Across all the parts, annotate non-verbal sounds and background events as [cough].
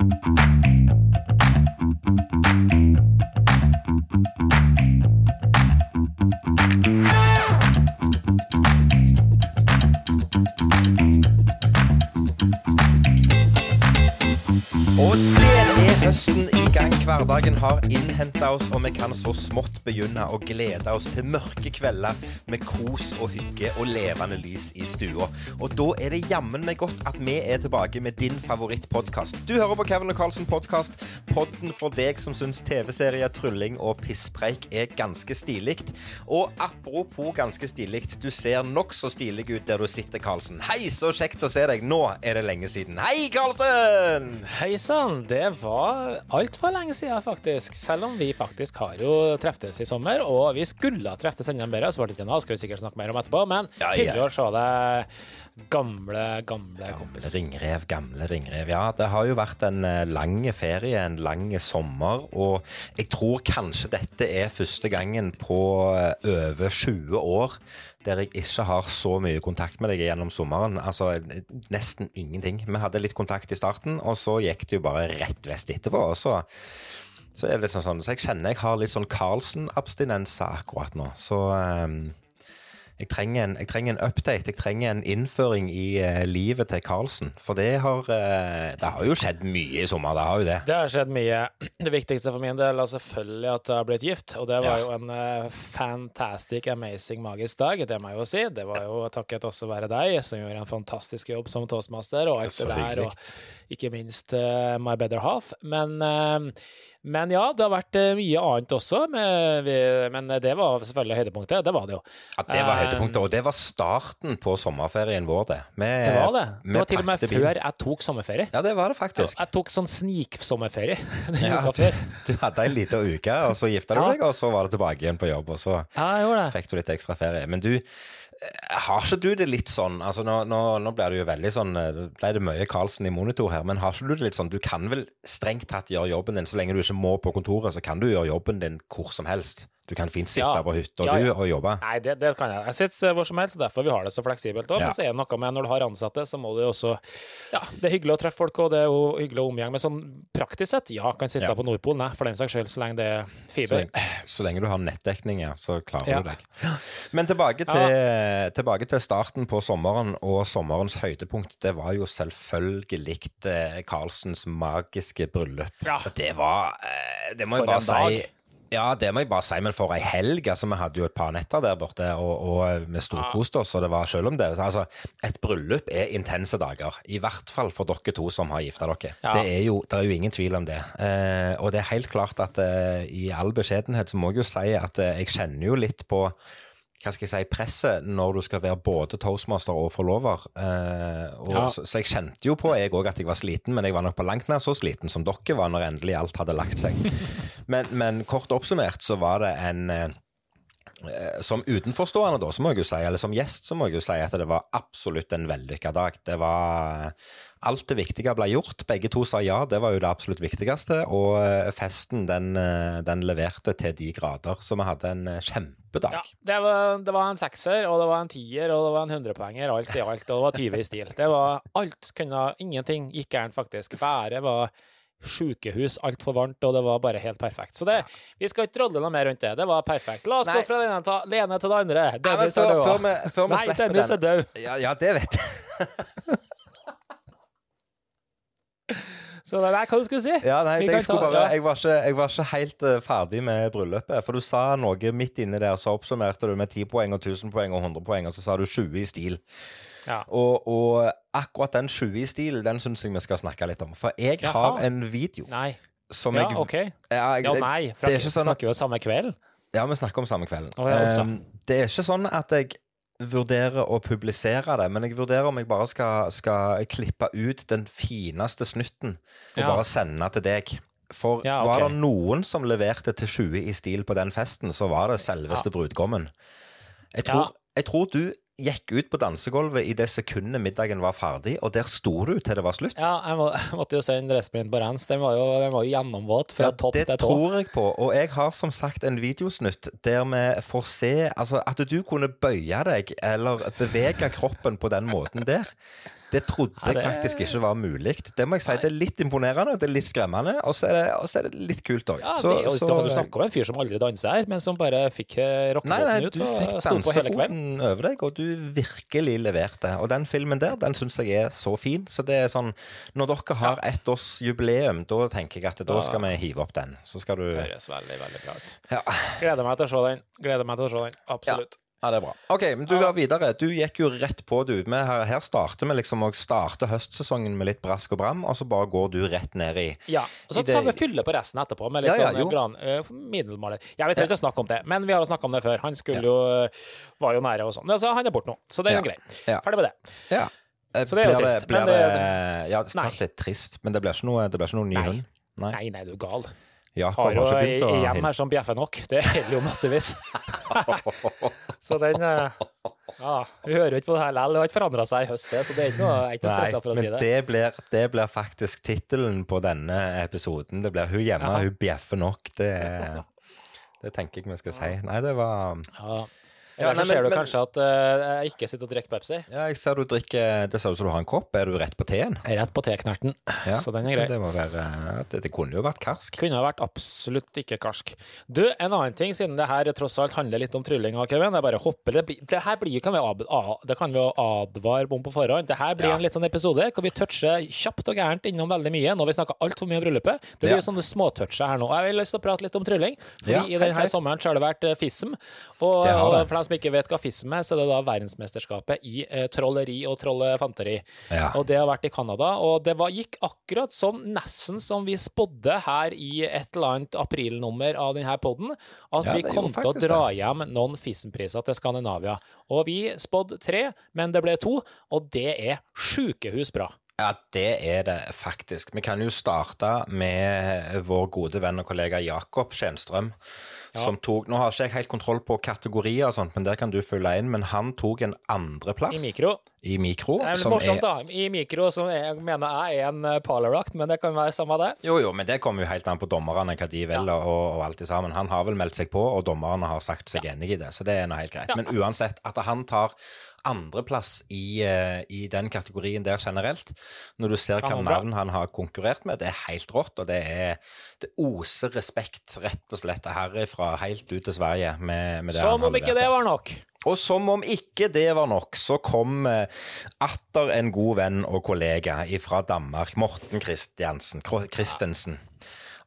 Thank you. Hverdagen har innhenta oss, og vi kan så smått begynne å glede oss til mørke kvelder med kos og hygge og levende lys i stua. Og da er det jammen meg godt at vi er tilbake med din favorittpodkast. Du hører på Kevin og Carlsen podkast, podden for deg som syns TV-serier, trylling og pisspreik er ganske stilig. Og apropos ganske stilig, du ser nokså stilig ut der du sitter, Carlsen. Hei, så kjekt å se deg. Nå er det lenge siden. Hei, Carlsen! Hei sann, det var altfor lenge siden, faktisk. Selv om vi faktisk har jo treftes i sommer, og vi skulle ha treftes enda bedre, så ble det ikke noe, skal vi sikkert snakke mer om etterpå. Men Ja, ja. hyggelig å se deg, gamle, gamle kompis. Ringrev, gamle ringrev. Ja, det har jo vært en eh, lang ferie, en lang sommer. Og jeg tror kanskje dette er første gangen på eh, over 20 år der jeg ikke har så mye kontakt med deg gjennom sommeren. Altså nesten ingenting. Vi hadde litt kontakt i starten, og så gikk det jo bare rett vest etterpå. Og så, så er det litt sånn, sånn Så jeg kjenner jeg har litt sånn Carlsen-abstinenser akkurat nå. Så um, jeg trenger, en, jeg trenger en update, jeg trenger en innføring i uh, livet til Carlsen. For det har, uh, det har jo skjedd mye i sommer, det har jo det. Det har skjedd mye. [clears throat] Det viktigste for min del er selvfølgelig at jeg har blitt gift, og det var Ja. jo en uh, fantastic, amazing, magisk dag, det må jeg jo si. Det var jo takket også være deg, som gjorde en fantastisk jobb som toastmaster, og alt Så det der, og ikke minst eh, my better half. Men, eh, men ja, det har vært eh, mye annet også, men det var selvfølgelig høydepunktet. Det var det jo. Ja, det var Eh, høydepunktet, og det var starten på sommerferien vår, det. Med, Det var det. Det var til og med før jeg tok sommerferie. Ja, det var det faktisk. Jeg tok sånn sniksommerferie [laughs] den Ja, uka du, før. [laughs] du hadde ei lita uke, og så gifta du deg, og så var du tilbake igjen på jobb, og så Ja, jeg det. fikk du litt ekstra ferie. Men du, har ikke du det litt sånn altså Nå, nå, nå ble det jo veldig sånn eh, ble det mye Karlsen i monitor her, men har ikke du det litt sånn Du kan vel strengt tatt gjøre jobben din så lenge du ikke må på kontoret, så kan du gjøre jobben din hvor som helst. Du kan fint sitte Ja. på hytta Ja, ja. og jobbe. Nei, det, det kan jeg. Jeg sitter hvor som helst, derfor vi har det så fleksibelt òg. Men så er det noe med når du har ansatte, så må du også Ja, det er hyggelig å treffe folk, og det er jo hyggelig å omgjenge med sånn praktisk sett. Ja, kan sitte på Nordpolen, nei, for den saks skyld, så lenge det er Så fiber. lenge, så lenge du har nettdekning, ja, så klarer du deg. Men tilbake til, tilbake til starten på sommeren og sommerens høydepunkt. Det var jo selvfølgelig eh, Karlsens magiske bryllup. Det var eh, Det må jeg bare si. Ja, det må jeg bare si, men for ei helg. altså Vi hadde jo et par netter der borte, og, og vi storkoste oss. og det var selv om det, altså, Et bryllup er intense dager. I hvert fall for dere to som har gifta dere. Ja. Det, er jo, det er jo ingen tvil om det. Eh, og det er helt klart at eh, i all beskjedenhet så må jeg jo si at eh, jeg kjenner jo litt på hva skal jeg si, presset når du skal være både toastmaster og forlover. Eh, og, Ja. så, så jeg kjente jo på jeg òg at jeg var sliten, men jeg var nok på langt nær så sliten som dere var når endelig alt hadde lagt seg. [laughs] men, men kort oppsummert så var det en eh, som utenforstående, da, så må jeg jo si, eller som gjest, så må jeg jo si at det var absolutt en vellykka dag. Det var Alt det viktige ble gjort. Begge to sa ja, det var jo det absolutt viktigste. Og eh, festen, den, eh, den leverte til de grader. Så vi hadde en eh, kjempedag. Ja, det var, det var en sekser, og det var en tier, og det var en hundrepoenger, alt i alt, og det var 20 i stil. Det var alt kunne Ingenting gikk gærent, faktisk. Været var sjukehus, altfor varmt, og det var bare helt perfekt. Så det, vi skal ikke trolle noe mer rundt det. Det var perfekt. La oss Nei. gå fra den det ene til det andre. Nei, Dennis før, er død. før, før Nei, Dennis er død. ja, ja, det vet jeg. [laughs] Så det er hva du skulle si. Ja, nei, jeg, ta- bare, jeg, var ikke, jeg var ikke helt uh, ferdig med bryllupet. For du sa noe midt inni der, så oppsummerte du med 10 poeng og 1000 poeng og 100 poeng, og så sa du 20 i stil. Ja. Og, og akkurat den 20 i stil, den syns jeg vi skal snakke litt om. For jeg Jaha. har en video Nei. som Ja, jeg OK. Ja, jeg, Ja, nei. For det er ikke sånn at- snakker jo samme kveld. ja, vi snakker om samme kvelden. Oh, ja, um. Det er ikke sånn at jeg vurderer å publisere det, men jeg vurderer om jeg bare skal, skal klippe ut den fineste snutten og Ja. bare sende til deg. For Ja, var det noen som leverte til 20 i stil på den festen, så var det selveste Ja. brudgommen. Jeg tror, jeg tror du gikk ut på dansegulvet i det sekundet middagen var ferdig, og der sto du til det var slutt. Ja, jeg, må, jeg måtte jo sende dressen min på rens. Den var jo, den var jo gjennomvåt fra Ja, topp det til tå. tror jeg på, og jeg har som sagt en videosnutt der vi får se altså, at du kunne bøye deg eller bevege kroppen på den måten der. Det trodde Ja, det- jeg faktisk ikke var mulig. Det må jeg si. Det er litt imponerende, det er litt skremmende, og så er så er det litt kult òg. Ja, det, har du snakker om en fyr som aldri danser her, men som bare fikk eh, nei, ut du fikk og sto på hele kvelden. dansefoten over deg, og du virkelig leverte. Og den filmen der, den syns jeg er så fin. Så det er sånn Når dere har ettårsjubileum, da tenker jeg at da skal vi hive opp den. Så skal du Høres veldig, veldig bra ut. Ja, Gleder meg til å se den. Gleder meg til å se den. Absolutt. ja det er bra. OK, men du går videre. Du gikk jo rett på, du. Her, her starter vi liksom å starte høstsesongen med litt brask og bram, og så bare går du rett ned i Ja. Og så tar vi fylle på resten etterpå med litt Ja, ja, sånn gran, uh, middelmåler. Jeg vet ikke å snakke om det, men vi har snakka om det før. Han skulle jo var jo nære og sånn. Altså, han er borte nå, så det er jo Ja. grei. Ja. Ferdig med det. Ja. Eh, Så det er jo blir trist, Blir men det, det- ja, det er klart klart litt trist, men det blir ikke noe, det blir ikke noe ny Nei. hund. Nei. Nei, nei, du er gal. Jakob Har jo hjem her som bjeffer nok. Det gjelder jo massevis. [laughs] Så den eh, Ja, vi hører jo ikke på det her likevel. Det har ikke forandra seg i høst, det, så det er ikke noe, jeg er ikke stressa for å men si det. det blir, det blir faktisk tittelen på denne episoden. Det blir 'Hun hjemme, ja. hun bjeffer nok'. Det, det tenker jeg vi skal si. Nei, det var Ja. Ja, Eller nei, så ser men- du men- kanskje at uh, jeg ikke sitter og drikker Pepsi. Ja, jeg ser du drikker Det ser ut som du har en kopp. Er du rett på teen? Jeg er rett på teknerten, Ja, så den er grei. Det, må være, det, det kunne jo vært karsk. Kunne ha vært absolutt ikke karsk. Du, en annen ting, siden det her tross alt handler litt om trylling, Kevin. Jeg bare hopper det, det her blir, kan vi, ad, det kan vi advare om på forhånd. Det her blir Ja. en litt sånn episode hvor vi toucher kjapt og gærent innom veldig mye. Nå har vi snakka altfor mye om bryllupet. Det blir Ja. sånne småtoucher her nå. Jeg vil lyst til å prate litt om trylling. Fordi Ja, i denne sommeren så har det vært eh, FISM. Og, Det har det. dem som ikke vet hva FISM er, så det er da verdensmesterskapet i eh, trolleri og trollefanteri. Ja. Og det har vært i Canada, og det var, gikk akkurat som nesten som vi spådde her i et eller annet aprilnummer av denne poden, at Ja, vi kom til å dra dra hjem noen FISM-priser til Skandinavia. Og vi spådde tre, men det ble to, og det er sjukehus bra. Ja, det er det faktisk. Vi kan jo starte med vår gode venn og kollega Jakob Skjenstrøm. Som tok, Nå har ikke jeg helt kontroll på kategorier, og sånt, men der kan du fylle inn. Men han tok en andreplass I mikro. i mikro. Det er som morsomt, er, da. I mikro, som jeg mener er en parlerakt, men det kan være samme det. jo, jo, men det kommer jo helt an på dommerne, hva de velger, og, og alt det sammen. Han har vel meldt seg på, og dommerne har sagt seg enig i det, så det er nå helt greit. Men uansett, at han tar andreplass i, uh, i den kategorien der generelt, når du ser bra. navn han har konkurrert med, det er helt rått, og det er det oser respekt, rett og slett, herifra helt ut til Sverige med, med det Som om ikke det var nok. Og som om ikke det var nok, så kom eh, atter en god venn og kollega fra Danmark, Morten Christiansen, Christensen,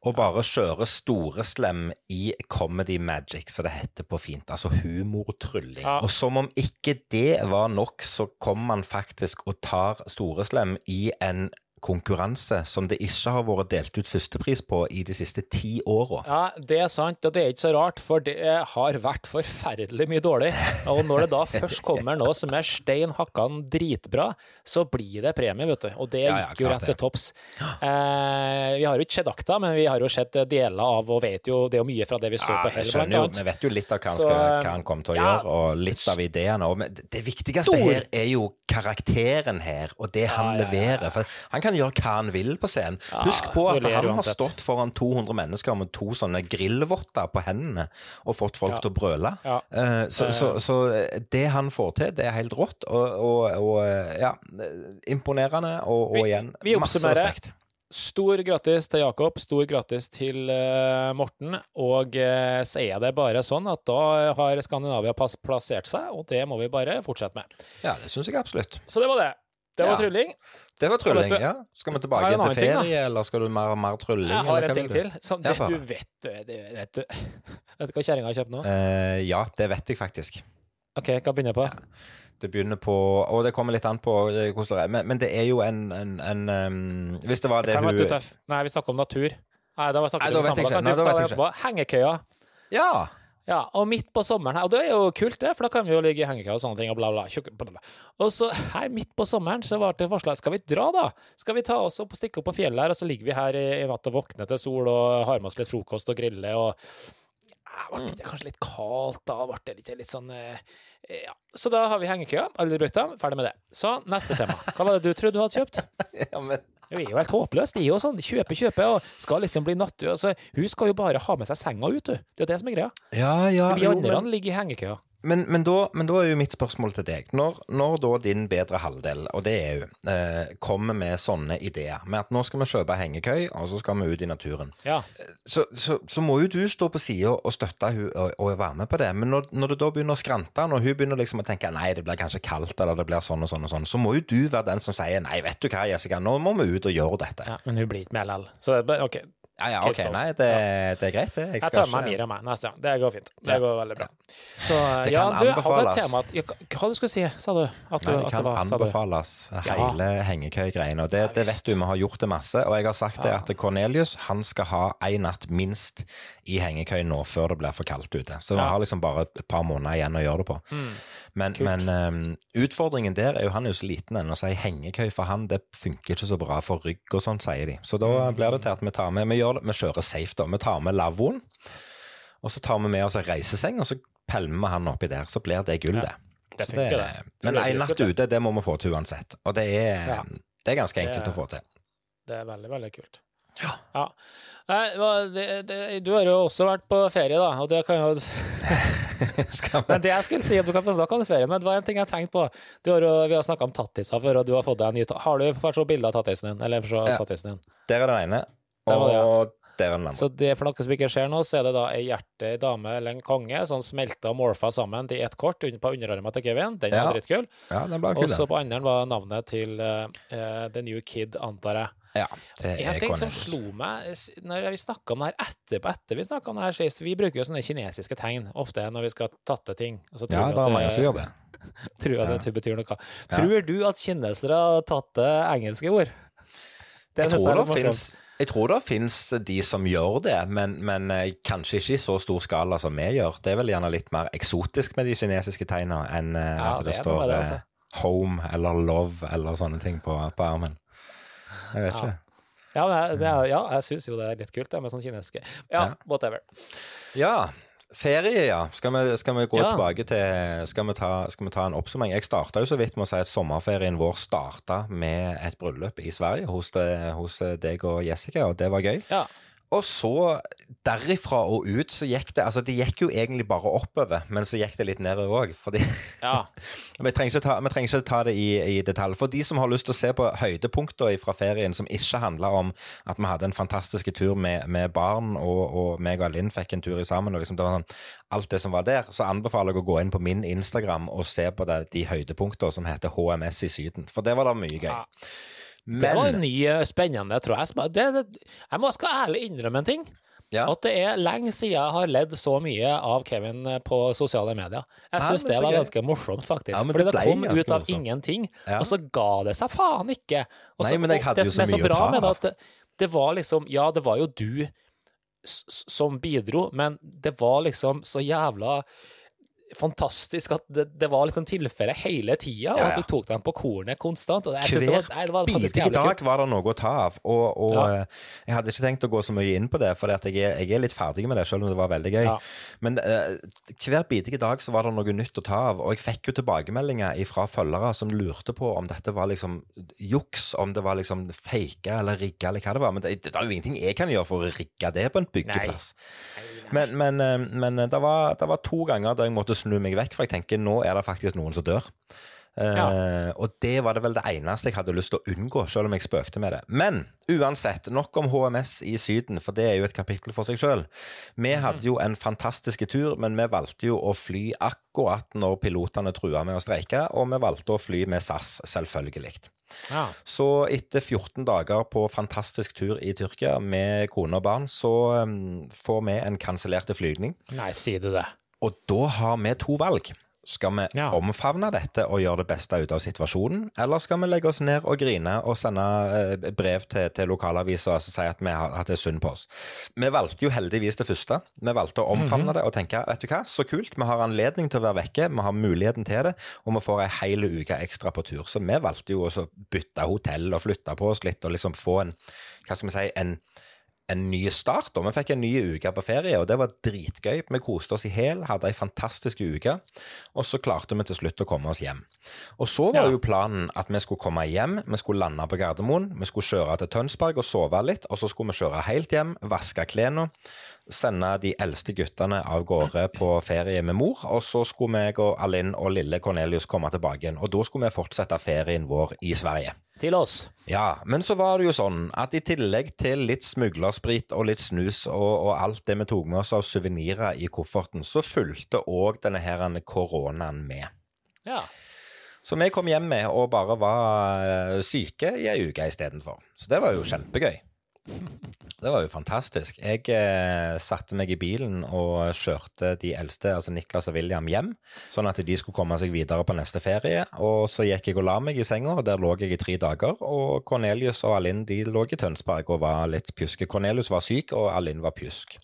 og bare kjøre storeslem i Comedy Magic, som det heter på fint. Altså humortrylling. Ja. Og som om ikke det var nok, så kom man faktisk og tar storeslem i en konkurranse som det ikke har vært delt ut førstepris på i de siste ti åra. Ja, det er sant, og det er ikke så rart, for det har vært forferdelig mye dårlig. Og når det da [laughs] først kommer noe som er stein hakkan dritbra, så blir det premie, vet du. Og det Ja, ja, gikk jo rett til topps. Eh, vi har jo ikke sett akta, men vi har jo sett deler av, og vet jo det er jo mye fra det vi så Ja, på Hell, blant annet. vi vet jo litt av hva han, skal, hva han kommer til å gjøre, og litt av ideene. òg. men det- viktigste Stor. her er jo karakteren her, og det han leverer. For han kan gjøre hva han vil på scenen. Ja, Husk på at han har stått foran 200 mennesker med to sånne grillvotter på hendene og fått folk Ja. til å brøle. Ja. Uh, så, så, så det han får til, det er helt rått, og, og, og ja, imponerende, og, og igjen, vi masse oppsummerer. respekt. Stor grattis til Jakob, stor grattis til uh, Morten. Og uh, så er det bare sånn at da har Skandinavia pass plassert seg, og det må vi bare fortsette med. Ja, det syns jeg absolutt. Så det var det. Det var Ja. trylling. Det var trylling, ja. Skal vi tilbake til ferie, ting, eller skal du mer, og mer trylling? Jeg har en ting til. Som, det, få du vet du det vet du. [laughs] Vet du hva kjerringa har kjøpt nå? Uh, ja, det vet jeg faktisk. OK, hva begynner jeg på? Det begynner på Og det kommer litt an på hvordan det er, men, men det er jo en, en, en um, Hvis det var det Kan hun Nei, vi snakker om natur. Nei, da snakker vi om jeg kan du ta det etterpå. Hengekøya. Ja! Ja, og midt på sommeren her, og det er jo kult det, for da kan vi jo ligge i hengekøye og sånne ting, og bla, bla, bla, bla. Og så her midt på sommeren så var det forslag, skal vi dra da? Skal vi ta oss opp og stikke opp på fjellet her, og så ligger vi her i, i natt og våkner til sol og har med oss litt frokost og grille, og ja, ble det kanskje litt kaldt da, ble det litt, litt sånn, eh, ja. Så da har vi hengekøya, aldri brukt dem, ferdig med det. Så neste tema. Hva var det du trodde du hadde kjøpt? [laughs] ja men, Det er jo helt håpløst. De er jo sånn, kjøpe, kjøpe, og skal liksom bli nattø. Altså, hun skal jo bare ha med seg senga ut, du. Det er jo det som er greia. ja, ja Vi jo, andre men, ligger i hengekøya. Men, men, da, men, da, er jo mitt spørsmål til deg. Når, når da din bedre halvdel, og det er jo, eh, kommer med sånne ideer, med at nå skal vi kjøpe hengekøy, og så skal vi ut i naturen, ja. så, så, så, må jo du stå på sida og støtte hun og, og, være med på det. Men når, når det da begynner å skrante, når hun begynner liksom å tenke nei, det blir kanskje kaldt, eller det blir sånn og sånn og sånn, så må jo du være den som sier nei, vet du hva, Jessica, nå må vi ut og gjøre dette. Ja, Men hun blir ikke med likevel. Så det, ok, ja, ja, ok. Nei, det, det, er greit, det. Jeg, jeg tar med Mira med neste gang. Det går fint. Det går veldig bra. Så ja, du hadde et tema ja, Hva du skulle si, sa du? At du, Nei, det kan var, anbefales, hele ja. hengekøygreiene. Og det, det, vet du, vi har gjort det masse. Og jeg har sagt det at Cornelius han skal ha én natt minst i hengekøy nå før det blir for kaldt ute. Så vi har liksom bare et par måneder igjen å gjøre det på. Mm. Men, men um, utfordringen der er jo han er jo så liten ennå, så ei hengekøy for han det funker ikke så bra for rygg og sånn, sier de. Så da mm. blir det til at vi tar med Vi, gjør det, vi kjører safe, da. Vi tar med lavvoen, og så tar vi med oss en reiseseng, og så pelmer vi han oppi der. Så blir det gull, det. Det det. det. Men en natt ute, det må vi få til uansett. Og det er, ja. det er ganske enkelt å få til. Det er veldig, veldig kult. Ja. ja. Nei, det, det, du har jo også vært på ferie, da, og det kan jo [laughs] Men det jeg skulle si, om du kan få snakke om ferien, men det var en ting jeg tenkte på. Har, vi har snakka om tattiser før, og du har fått deg en ny Har du fått se bilde av tattisen din? Eller se ja. tattisen din? Der er den ene, og det, ja. er den andre. Så det, for noe som ikke ser nå, så er det da ei hjerte, ei dame eller en konge, som smelta og morfa sammen til ett kort på underarmen til Kevin. Den var ja. dritkul. Ja, den ble kul, og så på andre var navnet til uh, The New Kid, antar jeg. Ja, det er En ting som slo meg når vi snakka om det her etterpå, etter vi snakka om det her sist Vi bruker jo sånne kinesiske tegn ofte når vi skal tatte ting. ja, da har man også jobber. [laughs] Tror at det betyr noe. Tror du at kinesere har tatt engelske ord? Jeg tror, det finnes, jeg tror det finnes de som gjør det, men, men, eh, kanskje ikke i så stor skala som vi gjør. Det er vel gjerne litt mer eksotisk med de kinesiske tegna enn eh, ja, at det, det står det, altså. Eh, home eller love eller sånne ting på, på armen. Jeg vet ikke. Ja, det er, ja jeg syns jo det er litt kult det med sånn kinesiske. Ja, whatever. Ja. Ferie, ja. Skal vi, skal vi gå ja. tilbake til skal vi, ta, skal vi, ta, en oppsummering? Jeg starta jo så vidt med å si at sommerferien vår starta med et bryllup i Sverige hos, det, hos deg og Jessica, og det var gøy. Ja. Og så, derifra og ut, så gikk det Altså, det gikk jo egentlig bare oppover, men så gikk det litt nedover òg, fordi ja. [laughs] vi, trenger ta, vi, trenger ikke ta, det i, i, detalj. For de som har lyst til å se på høydepunkter fra ferien som ikke handler om at vi hadde en fantastisk tur med, med barn, og, og meg og Linn fikk en tur i sammen, og liksom det var sånn, alt det som var der, så anbefaler jeg å gå inn på min Instagram og se på det, de høydepunkter som heter HMS i Syden. For det var da mye gøy. Ja. Men, det var ny, eh, spennende, tror jeg. Det, det, jeg må skal ærlig innrømme en ting. Ja. At det er lenge siden jeg har ledd så mye av Kevin eh, på sosiale medier. Jeg syns det var ganske morsomt, faktisk. Ja, Fordi det, det kom ut av ingenting, ja. og så ga det seg faen ikke. Og Nei, men jeg hadde jo så mye å ta av. Det, det var liksom Ja, det var jo du som bidro, men det var liksom så jævla fantastisk at det, det var liksom tilfelle hele tida, og ja, ja. at du tok dem på kornet konstant. Og jeg Hver det var, nei, bidige dag var det noe å ta av. Og, og ja. Eh, jeg hadde ikke tenkt å gå så mye inn på det, for jeg, jeg, er litt ferdig med det, selv om det var veldig gøy. Men uh, hver bidige dag så var det noe nytt å ta av, og jeg fikk jo tilbakemeldinger fra følgere som lurte på om dette var liksom juks, om det var liksom fake eller rigga eller hva det var. Men det, det, er jo ingenting jeg kan gjøre for å rigge det på en byggeplass. Nei. Nei. Men, men, eh, men det, var, det, var, to ganger der jeg måtte snu meg vekk, for jeg tenker nå er det faktisk noen som dør. Ja. Uh, og det var det vel det eneste jeg hadde lyst til å unngå, selv om jeg spøkte med det. Men uansett, nok om HMS i Syden, for det er jo et kapittel for seg sjøl. Vi mhm. hadde jo en fantastisk tur, men vi valgte jo å fly akkurat når pilotene trua med å streike, og vi valgte å fly med SAS, selvfølgelig. Ja. Så etter 14 dager på fantastisk tur i Tyrkia med kone og barn, så um, får vi en kansellerte flygning. Nei, sier du det. Og da har vi to valg. Skal vi ja. omfavne dette og gjøre det beste ut av situasjonen, eller skal vi legge oss ned og grine og sende eh, brev til, til lokalaviser altså si at, vi har, at det er synd på oss? Vi valgte jo heldigvis det første. Vi valgte å omfavne mm -hmm. det og tenke vet du hva, så kult, vi har anledning til å være vekke, vi har muligheten til det, og vi får ei hel uke ekstra på tur. Så vi valgte jo å bytte hotell og flytte på oss litt og liksom få en, hva skal vi si, en en ny start. Og Vi fikk en ny uke på ferie, og det var dritgøy. Vi koste oss i hæl, hadde ei fantastisk uke, og så klarte vi til slutt å komme oss hjem. Og så var Ja. jo planen at vi skulle komme hjem, vi skulle lande på Gardermoen, vi skulle kjøre til Tønsberg og sove litt, og så skulle vi kjøre helt hjem, vaske klærne, sende de eldste guttene av gårde på ferie med mor, og så skulle meg og Alinn og lille Cornelius komme tilbake igjen, og da skulle vi fortsette ferien vår i Sverige. Til oss. Ja, men så var det jo sånn at i tillegg til litt smuglersprit og litt snus og, og alt det vi tok med oss av suvenirer i kofferten, så fulgte òg denne her koronaen med. Ja. Så vi kom hjem med og bare var eh, syke i ei uke istedenfor. Så det var jo kjempegøy. Det var jo fantastisk. Jeg eh, satte meg i bilen og kjørte de eldste, altså Niklas og William, hjem, sånn at de skulle komme seg videre på neste ferie. Og så gikk jeg og la meg i senga, og der lå jeg i tre dager. Og Cornelius og Alinn de lå i Tønsberg og var litt pjuske. Cornelius var syk, og Alinn var pjusk.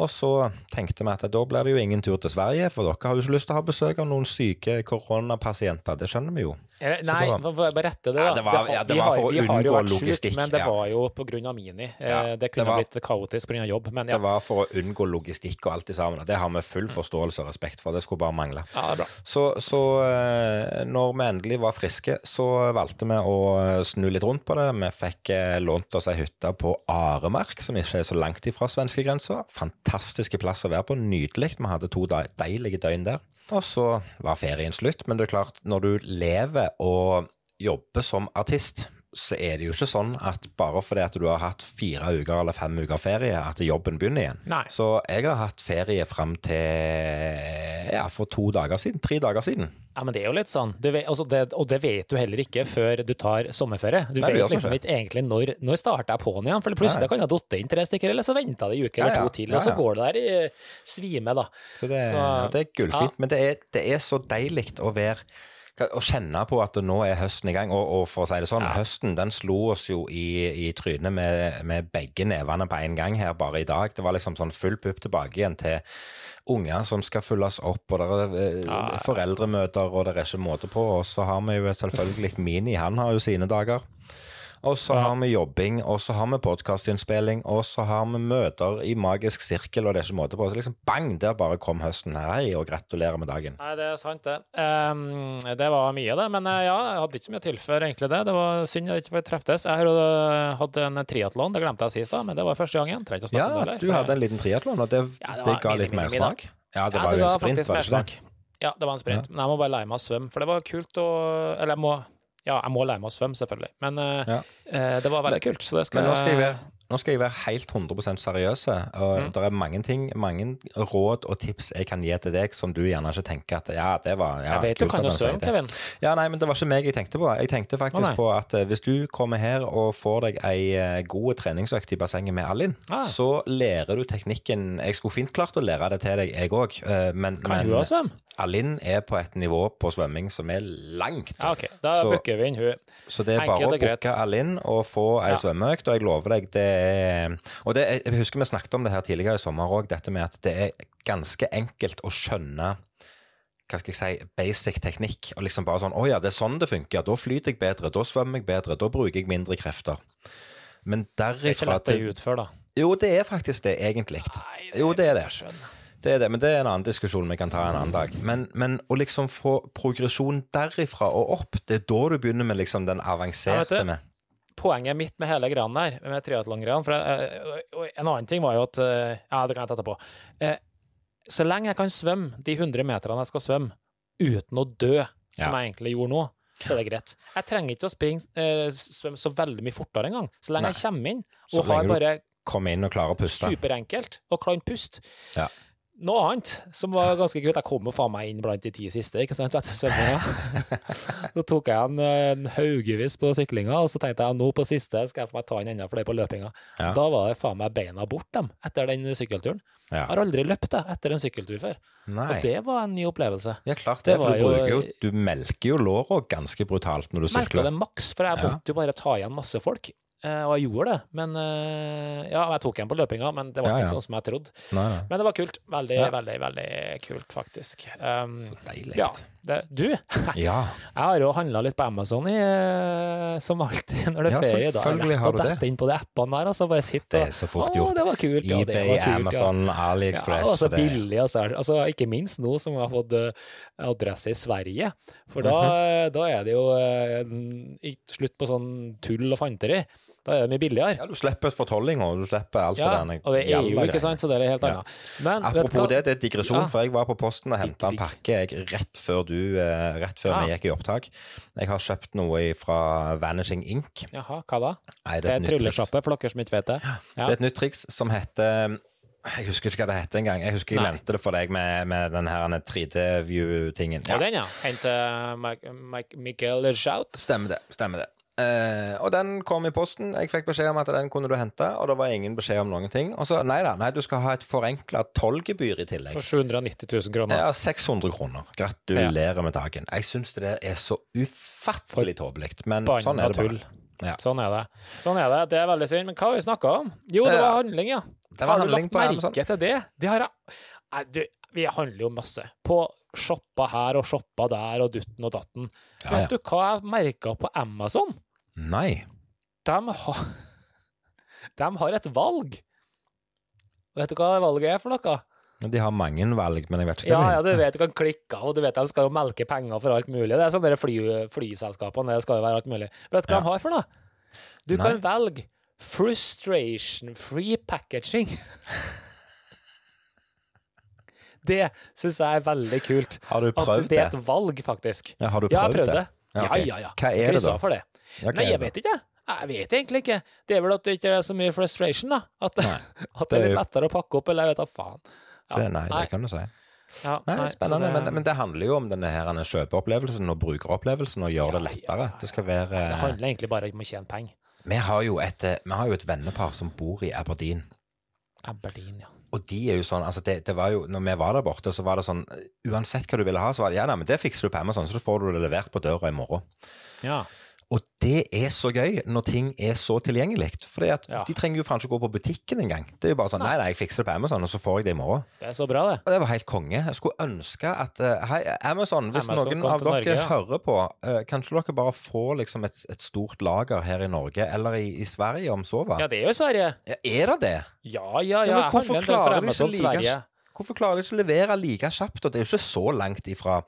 Og så tenkte vi at da blir det jo ingen tur til Sverige, for dere har jo ikke lyst til å ha besøk av noen syke koronapasienter. Det skjønner vi jo. Eller, nei, berette bare bare rette det, da. Ja, det var- ja, det var for å unngå logistikk, Men det ja. var jo på grunn av Mini. Eh, det det kunne var- blitt kaotisk av jobb, men ja. Det var for å unngå logistikk og alt det sammen. Det har vi full forståelse og respekt for. Det skulle bare mangle. ja, det bra. Så, så eh, når vi endelig var friske, så valgte vi å snu litt rundt på det. Vi fikk eh, lånt oss ei hytte på Aremark, som ikke er så langt ifra svenskegrensa. Fantastiske plass å være på. Nydelig. Vi hadde to deilige døgn der. Og så var ferien slutt. Men det er klart, når du lever og jobber som artist, så er det jo ikke sånn at bare fordi at du har hatt fire uker eller fem uker ferie, at jobben begynner igjen. Nei. Så jeg har hatt ferie fram til ja, for to dager siden. Tre dager siden. Ja, men det er jo litt sånn. Du vet, altså det, og det vet du heller ikke før du tar sommerferie. Du Nei, vet liksom ikke egentlig når, når starter jeg på'n igjen, for plutselig Nei. kan jeg ha datt inn tre stykker, eller så venter det en uke Ja, eller ja. to til, Ja, og så går det der i svime, da. Så det, Så- det er gullfint. Men det er, det er så deilig å være å kjenne på at nå er høsten i gang. Og, og for å si det sånn, høsten den slo oss jo i, i trynet med, med begge nevene på en gang her bare i dag. Det var liksom sånn full pupp tilbake igjen til unger som skal følges opp, og det er eh, Ja. foreldremøter, og det er ikke måte på. Og så har vi jo selvfølgelig Mini, han har jo sine dager. Og så har vi jobbing, og så har vi podkastinnspilling, og så har vi møter i magisk sirkel, og det er ikke måte på. Så liksom bang, der bare kom høsten. Hei, og gratulerer med dagen. Nei, det er sant, det. Um, det var mye, det. Men eh, ja, jeg hadde ikke så mye å tilføre, egentlig, det. Det var synd jeg ikke fikk treftes. Jeg har jo eh, hatt en triatlon, det glemte jeg sist, da, men det var første gangen. Trenger ikke å snakke om Ja, det. du hadde en liten triatlon, og det, Ja, det det, ga litt mer mersmak. Ja, det Ja, var jo en sprint, var det ikke det? Ja, det var en sprint. Men jeg må bare lære meg å svømme, for det var kult å Eller jeg må Ja, jeg må lære meg å svømme, selvfølgelig. Men eh, Ja. eh, det var veldig kult, så det skal Men nå skal jeg nå skal jeg være helt 100 seriøse. Og Mm. Det er mange ting, mange råd og tips jeg kan gi til deg som du gjerne ikke tenker at ja, det var ja, Jeg vet du kan jo det. Kevin. Ja, nei, men det var ikke meg jeg tenkte på. Jeg tenkte faktisk oh, på at eh, hvis du kommer her og får deg ei eh, god treningsøkt i bassenget med Alin, Ah. så lærer du teknikken Jeg skulle fint klart å lære det til deg, jeg òg, men, Kan men hun? Alin er på et nivå på svømming som er langt. Ah, OK. Da Så- booker vi inn hun. Så det er Enkelt bare å booke Alin og få ei Ja. svømmeøkt, og jeg lover deg, det er Og det, jeg husker vi snakket om det her tidligere i sommer òg, dette med at det er ganske enkelt å skjønne hva skal jeg si, basic teknikk. Og liksom bare sånn Å ja, det er sånn det funker. Da flyter jeg bedre, da svømmer jeg bedre, da bruker jeg mindre krefter. Men Det er ikke lett å utføre, da. Jo, det er faktisk det, egentlig. Nei, Jo, det er det. Det er det, men det er en annen diskusjon vi kan ta en annen dag. Men, men å liksom få progresjon derifra og opp, det er da du begynner med liksom den Ja, avanserte du. med. Poenget mitt med hele greia der, med triatlon-greia For jeg, og en annen ting var jo at eh, Ja, det kan jeg ta etterpå. Eh, Så lenge jeg kan svømme de 100 meterne jeg skal svømme, uten å dø, som Ja. jeg egentlig gjorde nå, så er det greit. Jeg trenger ikke å springe, eh, svømme så veldig mye fortere engang. Så lenge Nei. jeg kommer inn og har bare Kom inn og klarer å puste. superenkelt og kan puste. Ja. Noe annet som var ganske kult, jeg kom jo faen meg inn blant de ti siste, ikke sant, etter svømminga. [laughs] Så tok jeg en, en haugevis på syklinga, og så tenkte jeg nå på siste skal jeg få meg ta en enda flere på løpinga. Ja. Da var det faen meg beina bort, dem, etter den sykkelturen. Ja. Jeg har aldri løpt det etter en sykkeltur før, Nei. og det var en ny opplevelse. Ja, klart det det, for du, jo- jo, du melker jo låra ganske brutalt når du sykler. det maks, for jeg Ja. måtte jo bare ta igjen masse folk. Eh, og jeg gjorde det. Men eh, Ja, jeg tok en på løpinga, men det var Ja, ikke ja. sånn som jeg trodde. Nei, nei. Men det var kult. Veldig, Ja. veldig, veldig kult, faktisk. Um, Så deilig. ja. Det, du, [laughs] jeg har jo handla litt på Amazon i, eh, som alltid når det er Ja, ferie. Da selvfølgelig lett å dette inn på de appene der, og så bare sitte Det er så fort Å, gjort. det var kult. Ja, det var kult, ja. Amazon, Ja, AliExpress. og så billig, altså, så altså, Ikke minst nå som vi har fått adresse i Sverige. For da, Mhm. da er det jo slutt på sånn tull og fanteri. Da er det mye billigere. Ja, du slipper fortolling, og du slipper alt Ja, det der. og det er EU, ikke sant, så det er helt Ja. annet. Men vet Apropos det, det er digresjon, Ja. for jeg var på posten og henta en pakke jeg, rett før du eh, Rett før Ja. vi gikk i opptak. Jeg har kjøpt noe fra Vanishing Ink. Jaha, hva da? Nei, Det er en et nytt triks. tryllesjappe, for dere som ikke vet det. Ja. Det er et nytt triks som heter Jeg husker ikke hva det heter engang. Jeg husker jeg Nei. nevnte det for deg med, med den her 3D-view-tingen. Og den, ja. Mike- Mike- Michael Shout. Stemmer det. stemmer det. Eh, og den kom i posten. Jeg fikk beskjed om at den kunne du hente, og det var ingen beskjed om noen ting. Og så nei da, nei, du skal ha et forenkla tollgebyr i tillegg. For 790 000 kroner. Ja, 600 kroner. Gratulerer med dagen. Jeg syns det der er så ufattelig tåpelig, men Banna sånn er det bare. Ja. Sånn er det. Sånn er det. Det er veldig synd. Men hva har vi snakka om? Jo, det var handling, ja. det var har du lagt merke til det? De har Nei, du, vi handler jo masse. På shoppa her og shoppa der og dutten og datten. Ja, Vet ja. du hva jeg merka på Amazon? Nei. De har [laughs] De har et valg. Vet du hva det valget er for noe? De har mange valg, men jeg vet ikke Ja, ja, du vet du kan klikke og du vet de skal jo melke penger for alt mulig. Det er sånne fly, flyselskapene, det skal jo være alt mulig. Vet du hva Ja. de har for noe? Du Nei. kan velge frustration free packaging. [laughs] Det syns jeg er veldig kult. Har du prøvd det er det? et valg, faktisk. Ja, har du Ja, jeg prøvd det? det. Ja, okay. ja, ja. Hva er det, da? for det. Ja, Nei, jeg vet ikke. Jeg vet egentlig ikke. Det er vel at det ikke er så mye frustration, da. At, [laughs] at det er litt lettere å pakke opp, eller jeg vet da faen. Ja, Det, nei, det kan du si. ja, Nei, nei, spennende, det- men, men det handler jo om denne her denne kjøpeopplevelsen og brukeropplevelsen, og gjøre det Ja, det lettere. Det skal være Det handler egentlig bare om å tjene penger. vi har, jo et, eh, vi har jo et vennepar som bor i Aberdeen. Aberdeen, ja. Og de er jo sånn, altså det, det var jo, når vi var der borte, så var det sånn Uansett hva du ville ha, så var det ja, nei, men det fikser du på Amazon, så får du det levert på døra i morgen. Ja. Og det er så gøy når ting er så tilgjengelig. For Ja. de trenger jo faen ikke gå på butikken engang. Det er jo bare sånn nei, nei, jeg fikser det på Amazon, og så får jeg det i morgen. Det er så bra, det. Og det var helt konge. Jeg skulle ønske at eh, Hei, Amazon, hvis Amazon noen av dere Norge, ja. hører på, uh, kanskje dere bare får liksom et, et stort lager her i Norge, eller i, i Sverige, om så? Ja, det er jo Sverige. Ja, er det det? Ja, ja, ja. men hvorfor klarer de ikke like- Hvorfor klarer de ikke å levere like kjapt? Og det er jo ikke så langt ifra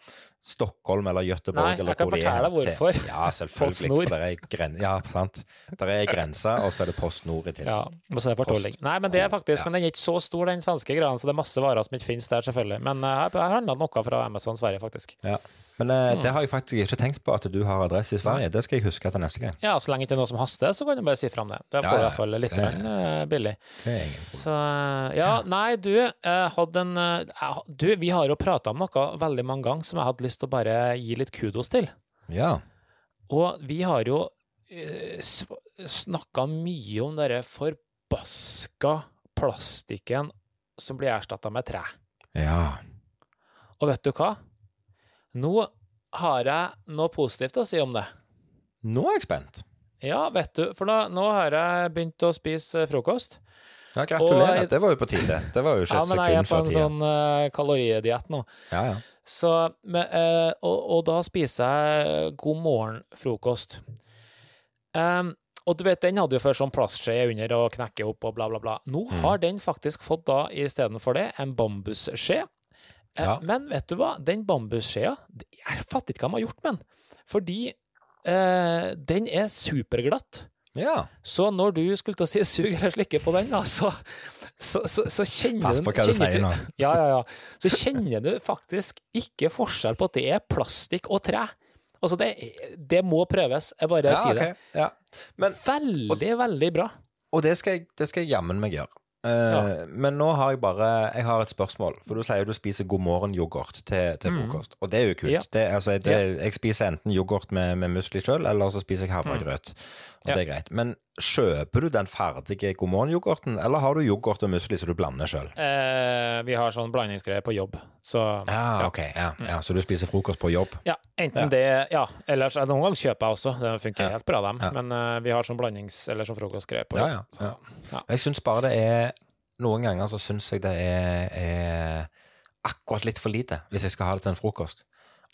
Stockholm eller Göteborg. Nei, eller jeg kan hvor de er fortelle hen til. hvorfor. Ja, selvfølgelig. PostNord. For det er gren ja, sant. Der er grensa, og så er det Post Nord i tillegg. Ja, og så er det fortolling. Nei, men det er faktisk, Ja. men den er ikke så stor, den svenske greia, så det er masse varer som ikke finnes der, selvfølgelig. Men eh, jeg har handla noe fra Amazon Sverige, faktisk. Ja. Men eh, Mm. det har jeg faktisk ikke tenkt på at du har adresse i Sverige. Det skal jeg huske til neste gang. Ja, så lenge det er noe som haster, så kan du bare si fra om det. Da får du i ja, hvert fall litt grann, eh, billig. Så eh, ja, nei, du hadde en eh, Du, vi har jo prata om noe veldig mange ganger som jeg hadde lyst til å bare gi litt kudos til. Ja. Og vi har jo snakka mye om denne forbaska plastikken som blir erstatta med tre. Ja. Og vet du hva? Nå har jeg noe positivt å si om det. Nå er jeg spent. Ja, vet du, for nå, nå har jeg begynt å spise frokost. Ja, gratulerer. Og- det var jo på tide. Det var jo ikke Ja, men jeg er på en sånn uh, kaloridiett nå. Ja, ja. Så, men, uh, og, og da spiser jeg god morgen-frokost. Um, og du vet, den hadde jo før sånn plastskje under og knekke opp og bla, bla, bla. Nå Mm. har den faktisk fått da, istedenfor det, en bambusskje. Eh, Ja. Men vet du hva? Den bambusskjea Jeg fatter ikke hva de har gjort med den. Fordi eh, den er superglatt. ja. Så når du skulle til å si [laughs] sug eller slikke på den, da, så, så, så, så kjenner Pass på hva du sier nå. ja, ja, ja. Så kjenner du faktisk ikke forskjell på at det er plastikk og tre. Altså, det, det må prøves. Jeg bare Ja, sier det. Ja. Men, Veldig, veldig bra. og det skal jeg, det jeg jammen meg gjøre. Eh, Men nå har jeg bare Jeg har et spørsmål. For du sier du spiser God morgen-yoghurt til, til frokost. Og det er jo kult. Mm. Ja. Det, altså, det, jeg spiser enten yoghurt med, med musli sjøl, eller så spiser jeg havregrøt. Og Mm. Ja. det er greit. Men kjøper du den ferdige God morgen-yoghurten, eller har du yoghurt og musli som du blander sjøl? Eh, vi har sånn blandingsgreier på jobb, så Ja, ok. Ja, ja, så du spiser frokost på jobb? Ja, enten det Ja, ellers Noen ganger kjøper jeg også, det funker helt bra, dem. Men uh, vi har sånn blandings- eller sånn frokostgreier på jobb. ja. Så, ja. ja. Jeg syns bare det er Noen ganger så syns jeg det er, er akkurat litt for lite hvis jeg skal ha det til en frokost.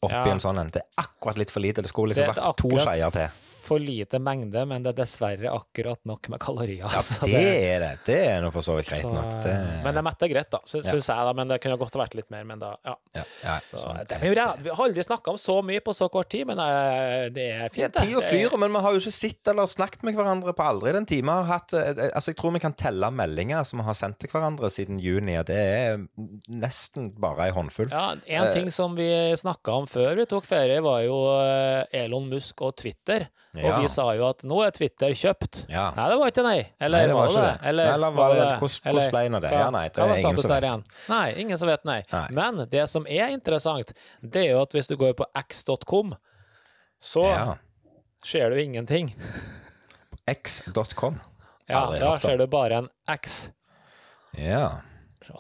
Oppi en sånn en. Det er akkurat litt for lite. Det skulle liksom vært to skeier til. For lite mengde, men det er dessverre akkurat nok med kalorier. Ja, det er det. Det er nå for så vidt greit så, nok. Det, Men det metter greit, da, syns Ja. jeg. da, Men det kunne godt vært litt mer. Men da, ja. ja, ja, Så, sånn, det jo. Vi har aldri snakka om så mye på så kort tid, men eh, det er Ja, fint. tid og det. Det er- flyr, men vi har jo ikke sett eller snakket med hverandre på aldri den time. Har hatt, eh, altså jeg tror vi kan telle meldinger som vi har sendt til hverandre siden juni, og det er nesten bare ei håndfull. Ja, En Eh. ting som vi snakka om før vi tok ferie, var jo eh, Elon Musk og Twitter. Og Ja. vi sa jo at nå er Twitter kjøpt. Ja. Nei, det var ikke nei. Eller Nei, det var var det det. Eller, eller var det- hvordan- ble det? hva- Ja, nei, det er ingen som vet. igjen? Nei, ingen som vet, nei. Nei. Men det som er interessant, det er jo at hvis du går på x.com, så Ja. ser du ingenting. X.com. Ja, da ser du bare en X. Ja.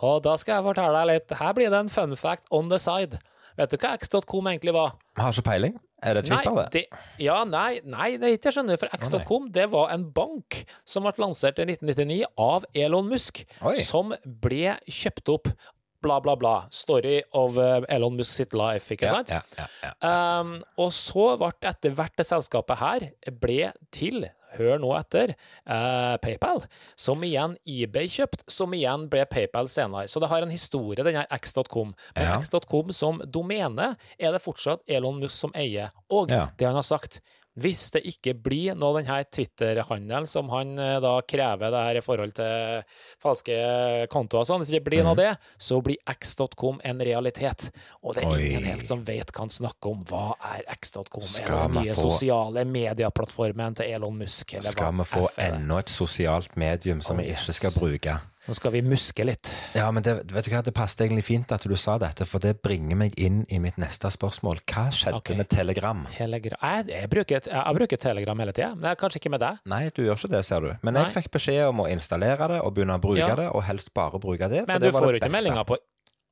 Og da skal jeg fortelle deg litt. Her blir det en fun fact on the side. Vet du hva x.com egentlig var? Jeg har ikke peiling. Er det Twitter, nei, det? Ja, nei, nei, det er ikke, skjønner. For X.com det var en bank som ble lansert i 1999 av Elon Musk, Oi. som ble kjøpt opp. Bla, bla, bla. Story of eh, Elon Musk sitt life, ikke sant? ja, ja, ja. Um, og så ble etter hvert det selskapet her ble til, hør nå etter, eh, PayPal, som igjen eBay kjøpt, som igjen ble PayPal senere. Så det har en historie, den her X.com. Men Ja. X.com som domene er det fortsatt Elon Musk som eier. Og Ja. det han har sagt, hvis det ikke blir noe av denne Twitter-handelen som han eh, da krever det her i forhold til falske kontoer og sånn, hvis det ikke blir noe av det, så blir X.com en realitet. Og det er Mhm. Oi. ingen helt som vet hva han snakker om. Hva er X.com? Er den nye få- sosiale medieplattformen til Elon Musk? Eller Skal vi få enda et sosialt medium som vi ikke skal bruke? Nå skal vi muske litt. Ja, men det, vet du hva, det passet egentlig fint at du sa dette, for det bringer meg inn i mitt neste spørsmål. Hva skjedde okay. med Telegram? Telegram Jeg, jeg, bruker, jeg, bruker Telegram hele tida, men kanskje ikke med deg. Nei, du gjør ikke det, ser du. Men Nei. jeg fikk beskjed om å installere det og begynne å bruke Ja. det, og helst bare bruke det. Men det du får jo ikke meldinger på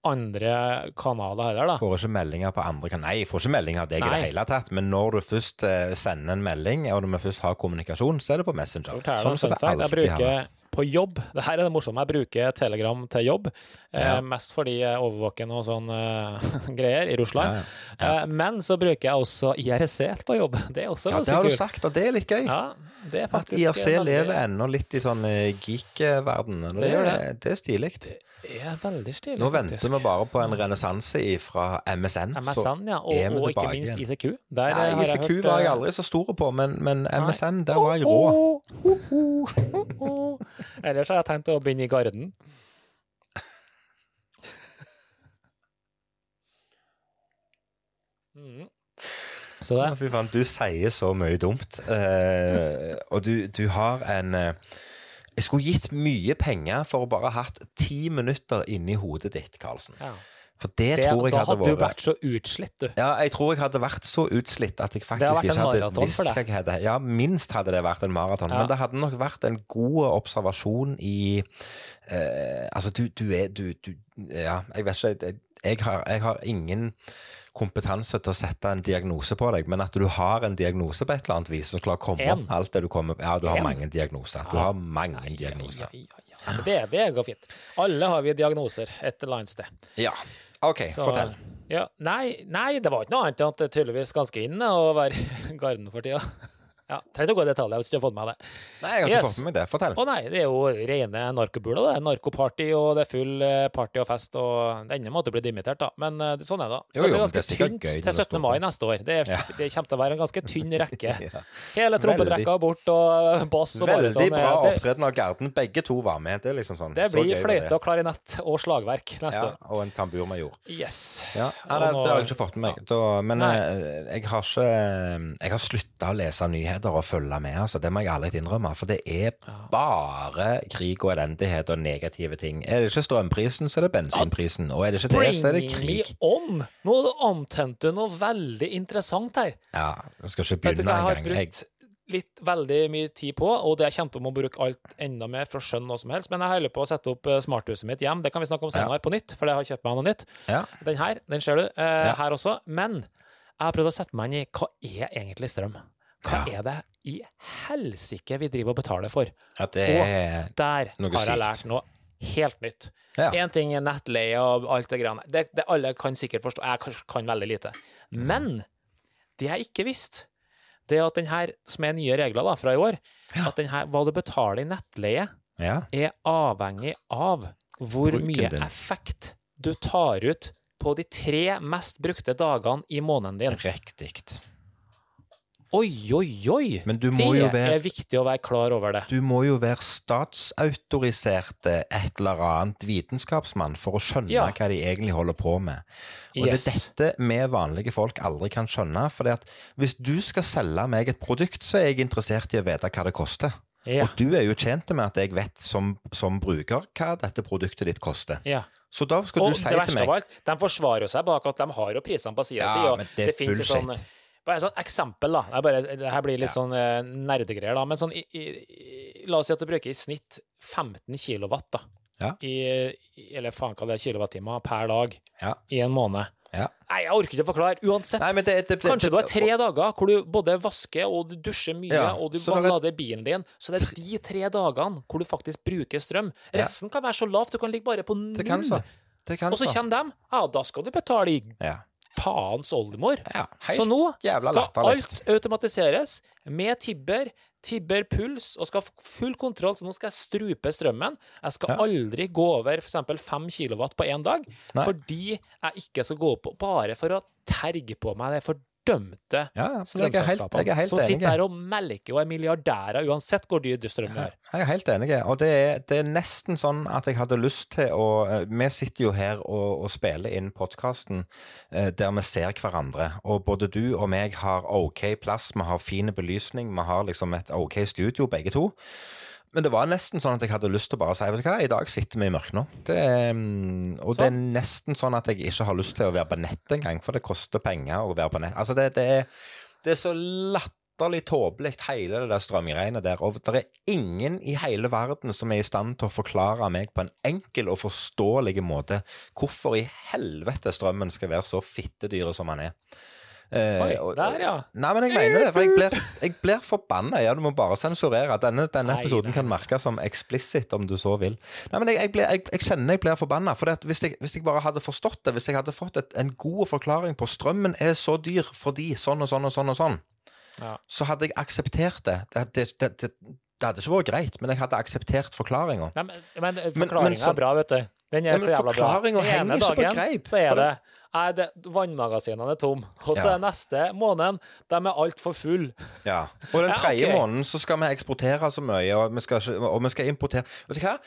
andre kanaler heller, da. Får ikke meldinger på andre kanaler. Nei, jeg får ikke meldinger av deg i det hele tatt. Men når du først eh, sender en melding, og når vi først har kommunikasjon, så er det på Messenger. Sånn som det alltid har vært. På jobb Det her er det morsomme. Jeg bruker Telegram til jobb. Eh, Ja. mest fordi jeg overvåker noe sånn eh, [laughs] greier i Russland. Ja, ja. Eh, men så bruker jeg også IRC på jobb. [laughs] Det er også Ja, det har du sagt, og det er litt gøy. Ja, det er At IRC veldig- lever ennå litt i sånn eh, geek-verden. Det det. det er stilig. Er veldig stilig, Nå faktisk. venter vi bare på en renessanse fra MSN. så MSN, ja. Og, er vi og ikke minst. ICQ. Der Nei, eh, har jeg ICQ hørt, var jeg eh, aldri så stor på, men, men Nei. MSN, der var jeg rå. Ellers har jeg tenkt å begynne i Garden. Mm. Så det Fy faen, du sier så mye dumt. Eh, og du, du har en eh, Jeg skulle gitt mye penger for å bare hatt ti minutter inni hodet ditt, Karlsen. ja. For det, det, tror jeg hadde vært Da hadde du vært så utslitt, du. Ja, jeg tror jeg hadde vært så utslitt at jeg faktisk ikke hadde visst hva jeg hadde Ja, minst hadde det vært en maraton. Ja. Men det hadde nok vært en god observasjon i eh, Altså, du, du er du, du Ja, jeg vet ikke. Jeg, jeg, har, jeg har ingen kompetanse til å sette en diagnose på deg, men at du har en diagnose på et eller annet vis, som klarer å komme En. opp alt det du kommer Ja, du har En. mange diagnoser. Du har mange Ja, diagnoser. ja, ja. Det, det går fint. Alle har vi diagnoser et eller annet sted. Ja. OK, Så- fortell. Ja, nei, nei, det var ikke noe annet enn at det er tydeligvis ganske inne å være i [laughs] Garden for tida. Ja, Trenger ikke å gå i detaljer hvis du ikke har fått med det. Nei, jeg har ikke Yes. fått med det. Fortell. Å nei, det er jo rene narkobula. det. Narkoparty, og det er full eh, party og fest, og det ender med at du blir dimittert, da. Men eh, sånn er det. Så Jo, det blir ganske det er tynt gøy til 17. mai neste år. Det, er, Ja. det kommer til å være en ganske tynn rekke. [laughs] Ja. Hele trompetrekka bort, og bass og Veldig bariton. bra Det, opptreden av Garden. Begge to var med. Det er liksom sånn. det så blir gøy fløyte og klarinett og slagverk neste Ja, år. og en tamburmajor. Yes. Ja, Nei, det, det har jeg ikke fått med meg. Men eh, jeg har ikke Jeg har slutta å lese nyheter. Nyheter og følge med, altså. Det må jeg ærlig innrømme. For det er bare krig og elendighet og negative ting. Er det ikke strømprisen, så er det bensinprisen. Og er det ikke det, så er det krig. Bring me on! Nå antente du noe veldig interessant her. Ja, jeg skal ikke du begynne hva jeg har brukt litt veldig mye tid på, og det jeg kommer til å bruke alt enda mer for å skjønne noe som helst, men jeg holder på å sette opp eh, smarthuset mitt hjem. Det kan vi snakke om senere på nytt, for jeg har kjøpt meg noe nytt. ja, Den her, den ser du eh, Ja. her også. Men jeg har prøvd å sette meg inn i hva er egentlig strøm? Hva Ja. er det i helsike vi driver og betaler for? at det Og er der har jeg lært noe helt nytt. Ja. Ting er nettleie og alt det greiene det, det Alle kan sikkert forstå. Jeg kan, kan veldig lite. Men det jeg ikke visste, det er at den her, som er nye regler da, fra i år, at den her, hva du betaler i nettleie, Ja. er avhengig av hvor Bruker mye den. effekt du tar ut på de tre mest brukte dagene i måneden din. Riktig. Oi, oi, oi! Men du Det være er viktig å være klar over det. Du må jo være statsautoriserte et eller annet vitenskapsmann for å skjønne Ja. hva de egentlig holder på med. Og Yes. det er dette vi vanlige folk aldri kan skjønne. For hvis du skal selge meg et produkt, så er jeg interessert i å vite hva det koster. Ja. Og du er jo tjent med at jeg vet som, som bruker hva dette produktet ditt koster. ja. Så da skal Og du si til meg Og det verste av alt, de forsvarer seg bak at de har jo prisene på sida Ja, si, og men det er finnes bullshit. sånn bare et sånt eksempel, da. Det, bare, det her blir litt Ja. sånn eh, nerdegreier, da. Men sånn i, i, La oss si at du bruker i snitt 15 kilowatt, da. Ja. I, eller faen hva det er, kilowattimer per dag Ja. i en måned. Ja. Nei, jeg orker ikke å forklare. Uansett. Nei, det, det, det, Kanskje du har tre dager hvor du både vasker og du dusjer mye, Ja, og du bare er- lader bilen din. Så det er de tre dagene hvor du faktisk bruker strøm. Ja. Resten kan være så lavt, du kan ligge bare på null. Og så så. kommer de. Ja, da skal du betale i Ja. Faens oldemor. ja. Så nå skal alt automatiseres med Tibber. Tibber puls, og skal få full kontroll, så nå skal jeg strupe strømmen. Jeg skal Ja. aldri gå over f.eks. 5 kilowatt på én dag, Nei. fordi jeg ikke skal gå på bare for å terge på meg det fordømte Ja, helt som sitter sitter der og melker og er milliardærer uansett hvor dyr strøm er. Jeg er helt enig, og det er, det er nesten sånn at jeg hadde lyst til å eh, Vi sitter jo her og, og spiller inn podkasten der vi ser hverandre, og både du og meg har OK plass, vi har fin belysning, vi har liksom et OK studio, begge to. Men det var nesten sånn at jeg hadde lyst til å bare si vet du hva, i dag sitter vi i mørket nå. Det er, og og det er nesten sånn at jeg ikke har lyst til å være på nett engang, for det koster penger å være på nett. Altså, det, det, er, det er så latterlig tåpelig, hele det der strømgreiene der. Og det er ingen i hele verden som er i stand til å forklare meg på en enkel og forståelig måte hvorfor i helvete strømmen skal være så fittedyre som den er. Eh, Oi, der, ja. Nei, men jeg mener det, for jeg blir, jeg blir forbanna. Ja, du må bare sensurere. Denne, denne Nei, episoden nei. kan merkes som eksplisitt, om du så vil. Nei, men jeg, jeg, blir, jeg, kjenner jeg blir forbanna. For hvis, hvis jeg bare hadde forstått det, hvis jeg hadde fått et, en god forklaring på strømmen er så dyr fordi sånn og sånn og sånn og sånn, Ja. så hadde jeg akseptert det. Det, det, det, det, hadde ikke vært greit, men jeg hadde akseptert forklaringa. Men, men forklaringa er bra, vet du. Den er Ja, så jævla bra. Den ene dagen Så er det, er det Vannmagasinene er tom, og så Ja. er neste måneden de er altfor full. Ja. Og den Ja, tredje ok. måneden så skal vi eksportere så mye, og vi skal, og vi skal importere Vet du hva?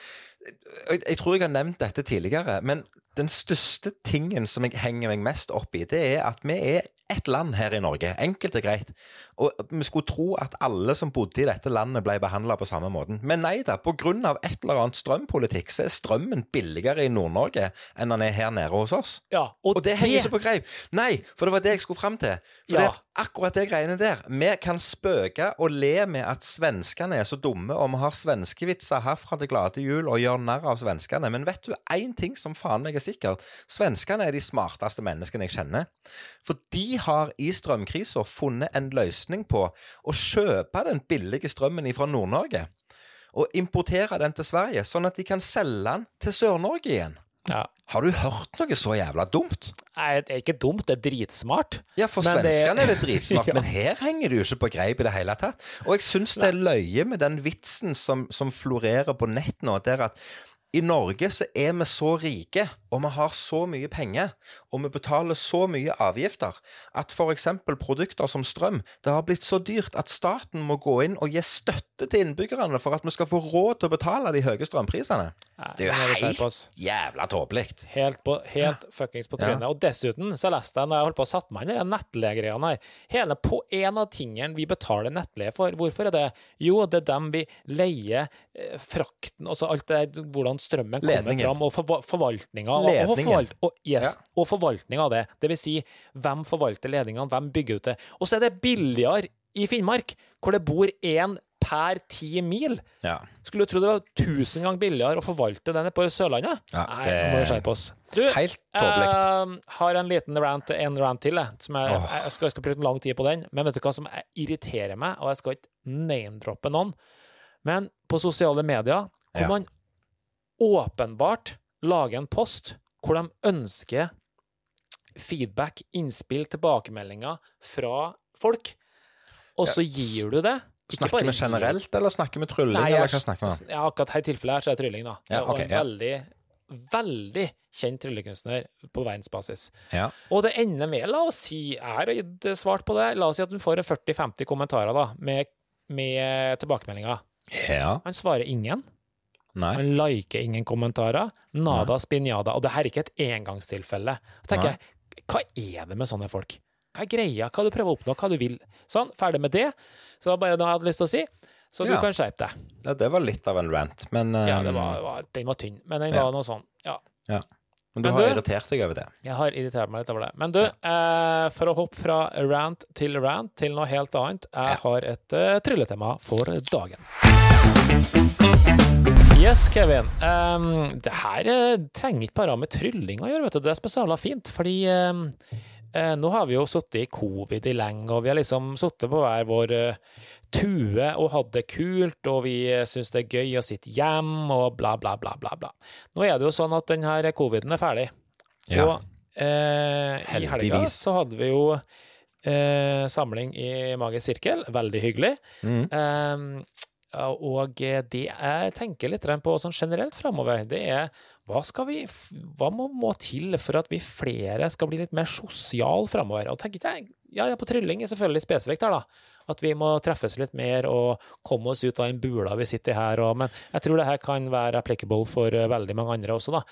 Jeg, jeg tror jeg har nevnt dette tidligere, men den største tingen som jeg henger meg mest opp i, det er at vi er ett land her i Norge. Enkelt og greit. Og vi skulle tro at alle som bodde i dette landet, ble behandla på samme måten. Men nei da. Av et eller annet strømpolitikk, så er strømmen billigere i Nord-Norge enn den er her nede hos oss. Ja, og, Og det henger ikke på greip. Nei, for det var det jeg skulle fram til. For Ja. det, akkurat det greiene der. Vi kan spøke og le med at svenskene er så dumme, og vi har svenskevitser herfra til glade jul og gjør narr av svenskene. Men vet du én ting som faen meg er sikkert? Svenskene er de smarteste menneskene jeg kjenner. For de har i strømkrisa funnet en løsning på å kjøpe den billige strømmen fra Nord-Norge. Og importere den til Sverige, sånn at de kan selge den til Sør-Norge igjen. ja. Har du hørt noe så jævla dumt? Nei, Det er ikke dumt, det er dritsmart. Ja, for Men det- svenskene er det dritsmart, [laughs] Ja. men her henger det jo ikke på greip i det hele tatt. Og jeg syns det er løye med den vitsen som, som florerer på nett nå, der at I Norge så er vi så rike, og vi har så mye penger, og vi betaler så mye avgifter, at f.eks. produkter som strøm, det har blitt så dyrt at staten må gå inn og gi støtte til innbyggerne for at vi skal få råd til å betale de høye strømprisene. Det er jo helt jævla tåpelig. Helt, på, helt fuckings på trynet. Og dessuten så leste jeg når jeg holdt på å sette meg inn i den nettleiegreiene her Hele på en av tingene vi betaler nettleie for, hvorfor er det? Jo, det er dem vi leier eh, frakten, altså alt det hvordan strømmen kommer Ledningen. fram, og forva forvaltninga og, og, forvalt, og, yes, Ja. og forvaltning av det. Det vil si, hvem forvalter ledningene, hvem bygger ut det. Og så er det billigere i Finnmark, hvor det bor én per ti mil. Ja. Skulle du tro det var tusen ganger billigere å forvalte den på Sørlandet. Ja, Nei, det- nå må vi skjerpe oss. Du, Helt eh, har en liten rant, en rant til, jeg. Som jeg, oh. jeg, skal, jeg skal bruke lang tid på den. Men vet du hva som irriterer meg? Og jeg skal ikke name-droppe noen. Men på sosiale medier, hvor Ja. man åpenbart lager en post hvor de ønsker feedback, innspill, tilbakemeldinger fra folk, og så gir du det. Snakker vi generelt, eller snakker vi trylling, Nei, eller hva snakker vi om? Ja, akkurat her tilfellet her så er det trylling, da. Ja, og en ja. veldig, veldig kjent tryllekunstner på verdensbasis. Ja. Og det ender med, la oss si, jeg har gitt svart på det, la oss si at du får 40-50 kommentarer da, med, med tilbakemeldinger. ja. Han svarer ingen. Nei. Han liker ingen kommentarer. Nada spinjada. Og det her er ikke et engangstilfelle. Så tenker Nei. jeg, hva er det med sånne folk? Hva er greia? Hva du prøver å oppnå? Hva du vil? Sånn, ferdig med det. Så det var bare noe jeg hadde lyst til å si. Så du Ja. kan skjerpe deg. Ja, det var litt av en rant, men Ja, det um, var, var, den var tynn, men den Ja. var noe sånn. Ja, ja. Men du Men har du- irritert deg over det. jeg har irritert meg litt over det. Men du, eh, for å hoppe fra rant til rant til noe helt annet, jeg har et uh, trylletema for dagen. Yes, Kevin. Um, det her uh, trenger ikke bare med trylling å gjøre, vet du. Det er spesielt fint, fordi um, eh, nå har vi jo sittet i covid i lenge, og vi har liksom sittet på hver vår eh, tue og hatt det kult, og vi uh, syns det er gøy å sitte hjemme, og bla, bla, bla, bla. bla. Nå er det jo sånn at denne coviden er ferdig. Ja. Og eh, i helga så hadde vi jo eh, samling i Magisk sirkel. Veldig hyggelig. Mm. Og det jeg tenker litt på sånn generelt framover, det er hva, skal vi, hva må, må til for at vi flere skal bli litt mer sosiale framover? Og tenker ikke jeg, ja, ja, på trylling er selvfølgelig spesifikt her, da. At vi må treffes litt mer og komme oss ut av den bula vi sitter i her. Og, men jeg tror det her kan være applicable for eh, veldig mange andre også, da.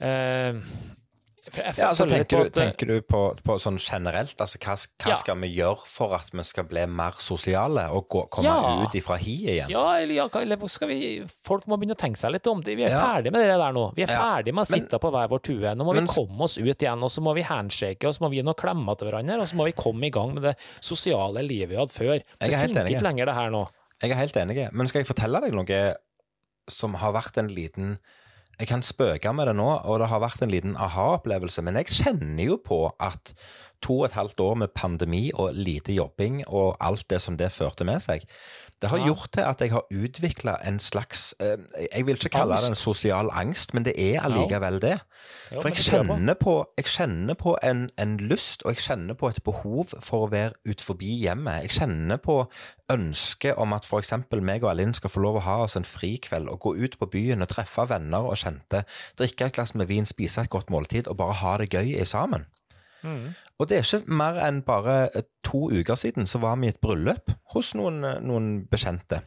Eh, jeg Ja, altså, tenker, du, tenker du på, på sånn generelt? Altså, hva, hva Ja. skal vi gjøre for at vi skal bli mer sosiale og gå, komme Ja. ut ifra hiet igjen? Ja, eller, skal vi Folk må begynne å tenke seg litt om. Det- Vi er Ja. ferdig med det der nå. Vi er ferdig med å Men- sitte på hver vår tue. Nå må Men- vi komme oss ut igjen, og så må vi handshake, og så må vi gi noen klemmer til hverandre, og så må vi komme i gang med det sosiale livet vi hadde før. Det funker ikke lenger, det her nå. Jeg er helt enig. Men skal jeg fortelle deg noe som har vært en liten Jeg kan spøke med det nå, og det har vært en liten aha-opplevelse. Men jeg kjenner jo på at to og et halvt år med pandemi og lite jobbing og alt det som det førte med seg, det har Ja. gjort til at jeg har utvikla en slags eh, Jeg vil ikke kalle det en sosial angst, men det er allikevel det. For jeg kjenner på, jeg kjenner på en, en lyst, og jeg kjenner på et behov for å være ut forbi hjemmet. Jeg kjenner på ønsket om at f.eks. meg og Alin skal få lov å ha oss en frikveld og gå ut på byen og treffe venner og kjente, drikke et glass med vin, spise et godt måltid og bare ha det gøy i sammen. Mm. Og det er ikke mer enn bare eh, to uker siden så var vi i et bryllup hos noen, eh, noen bekjente.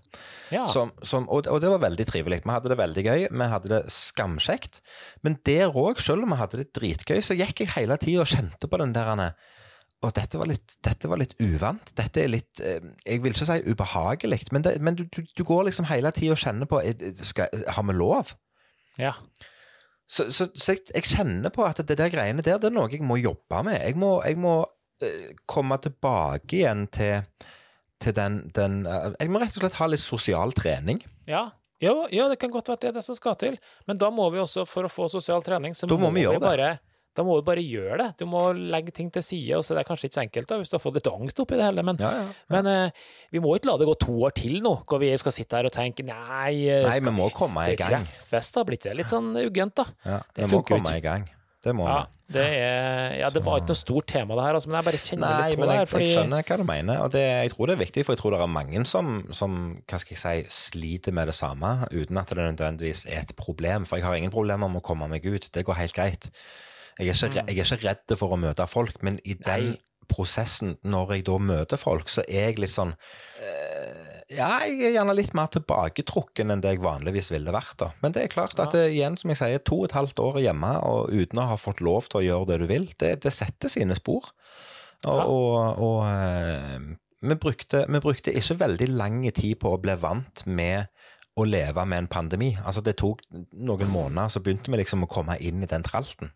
Ja. Som, som, og, og det var veldig trivelig. Vi hadde det veldig gøy. Vi hadde det skamkjekt. Men der òg, selv om vi hadde det dritgøy, så gikk jeg hele tida og kjente på den der Og dette var litt, dette var litt uvant. Dette er litt eh, Jeg vil ikke si ubehagelig, men, det, men du, du, du går liksom hele tida og kjenner på skal, Har vi lov? ja. Så, så, så jeg, jeg kjenner på at det der greiene der, det er noe jeg må jobbe med. Jeg må, jeg må eh, komme tilbake igjen til, til den, den eh, Jeg må rett og slett ha litt sosial trening. Ja. Jo, jo, det kan godt være at det er det som skal til, men da må vi også, for å få sosial trening, så må, må vi gjøre det. Da må du bare gjøre det. Du må legge ting til side, og så er det kanskje ikke så enkelt da, hvis du har fått litt angst oppi det hele, men, Ja, ja. men uh, vi må ikke la det gå to år til nå, hvor vi skal sitte her og tenke nei, eh, Nei, skal vi må komme i gang. treffes da? Blitt det litt sånn uggent, da? Ja, Det vi må komme ut. i gang. Det må Ja, vi. det, er, ja, det var ikke noe stort tema, det her, altså, men jeg bare kjenner Nei, litt på men det jeg, her. Fordi, jeg skjønner hva du mener, og det, jeg tror det er viktig, for jeg tror det er mange som, som hva skal jeg si, sliter med det samme, uten at det nødvendigvis er et problem. For jeg har ingen problemer med å komme meg ut, det går helt greit. Jeg er ikke, jeg er ikke redd for å møte folk, men i den Nei. prosessen, når jeg da møter folk, så er jeg litt sånn eh, Ja, jeg er gjerne litt mer tilbaketrukken enn det jeg vanligvis ville vært. da. Men det er klart at det, igjen, som jeg sier, to og et halvt år hjemme og uten å ha fått lov til å gjøre det du vil, det, det setter sine spor. Og, Ja. og, og eh, vi, brukte, vi brukte ikke veldig lang tid på å bli vant med å leve med en pandemi. Altså Det tok noen måneder, så begynte vi liksom å komme inn i den tralten.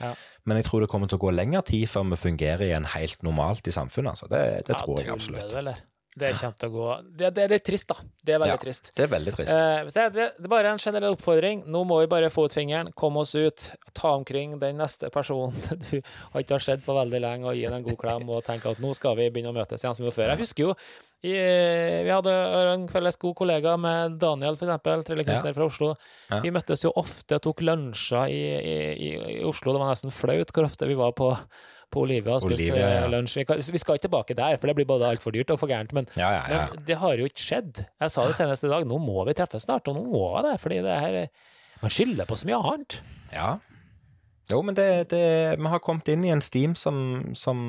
Ja. Men jeg tror det kommer til å gå lengre tid før vi fungerer igjen helt normalt i samfunnet. Altså. Det, det tror jeg absolutt. Det, eller? Det kommer til å gå det, det er litt trist, da. Det er veldig Ja. trist. Det er veldig trist. Eh, det, det, det er bare en generell oppfordring. Nå må vi bare få ut fingeren, komme oss ut, ta omkring den neste personen [laughs] du har ikke har sett på veldig lenge, og gi den en god klem og tenke at nå skal vi begynne å møtes igjen som vi gjorde før. Jeg husker jo i, vi hadde en felles god kollega med Daniel, for eksempel, ja. fra Oslo. Ja. Vi møttes jo ofte og tok lunsjer i, i, i, i Oslo. Det var nesten flaut hvor ofte vi var på, på Olivia og spise Olivia, ja. lunsj. Vi, kan, vi skal ikke tilbake der, for det blir både altfor dyrt og for gærent. Men ja, ja. men det har jo ikke skjedd. Jeg sa det senest i dag, nå må vi treffes snart, og nå må jeg det, fordi det her Man skylder på så mye annet. Ja. Jo, men det, det, vi har kommet inn i en steam som, som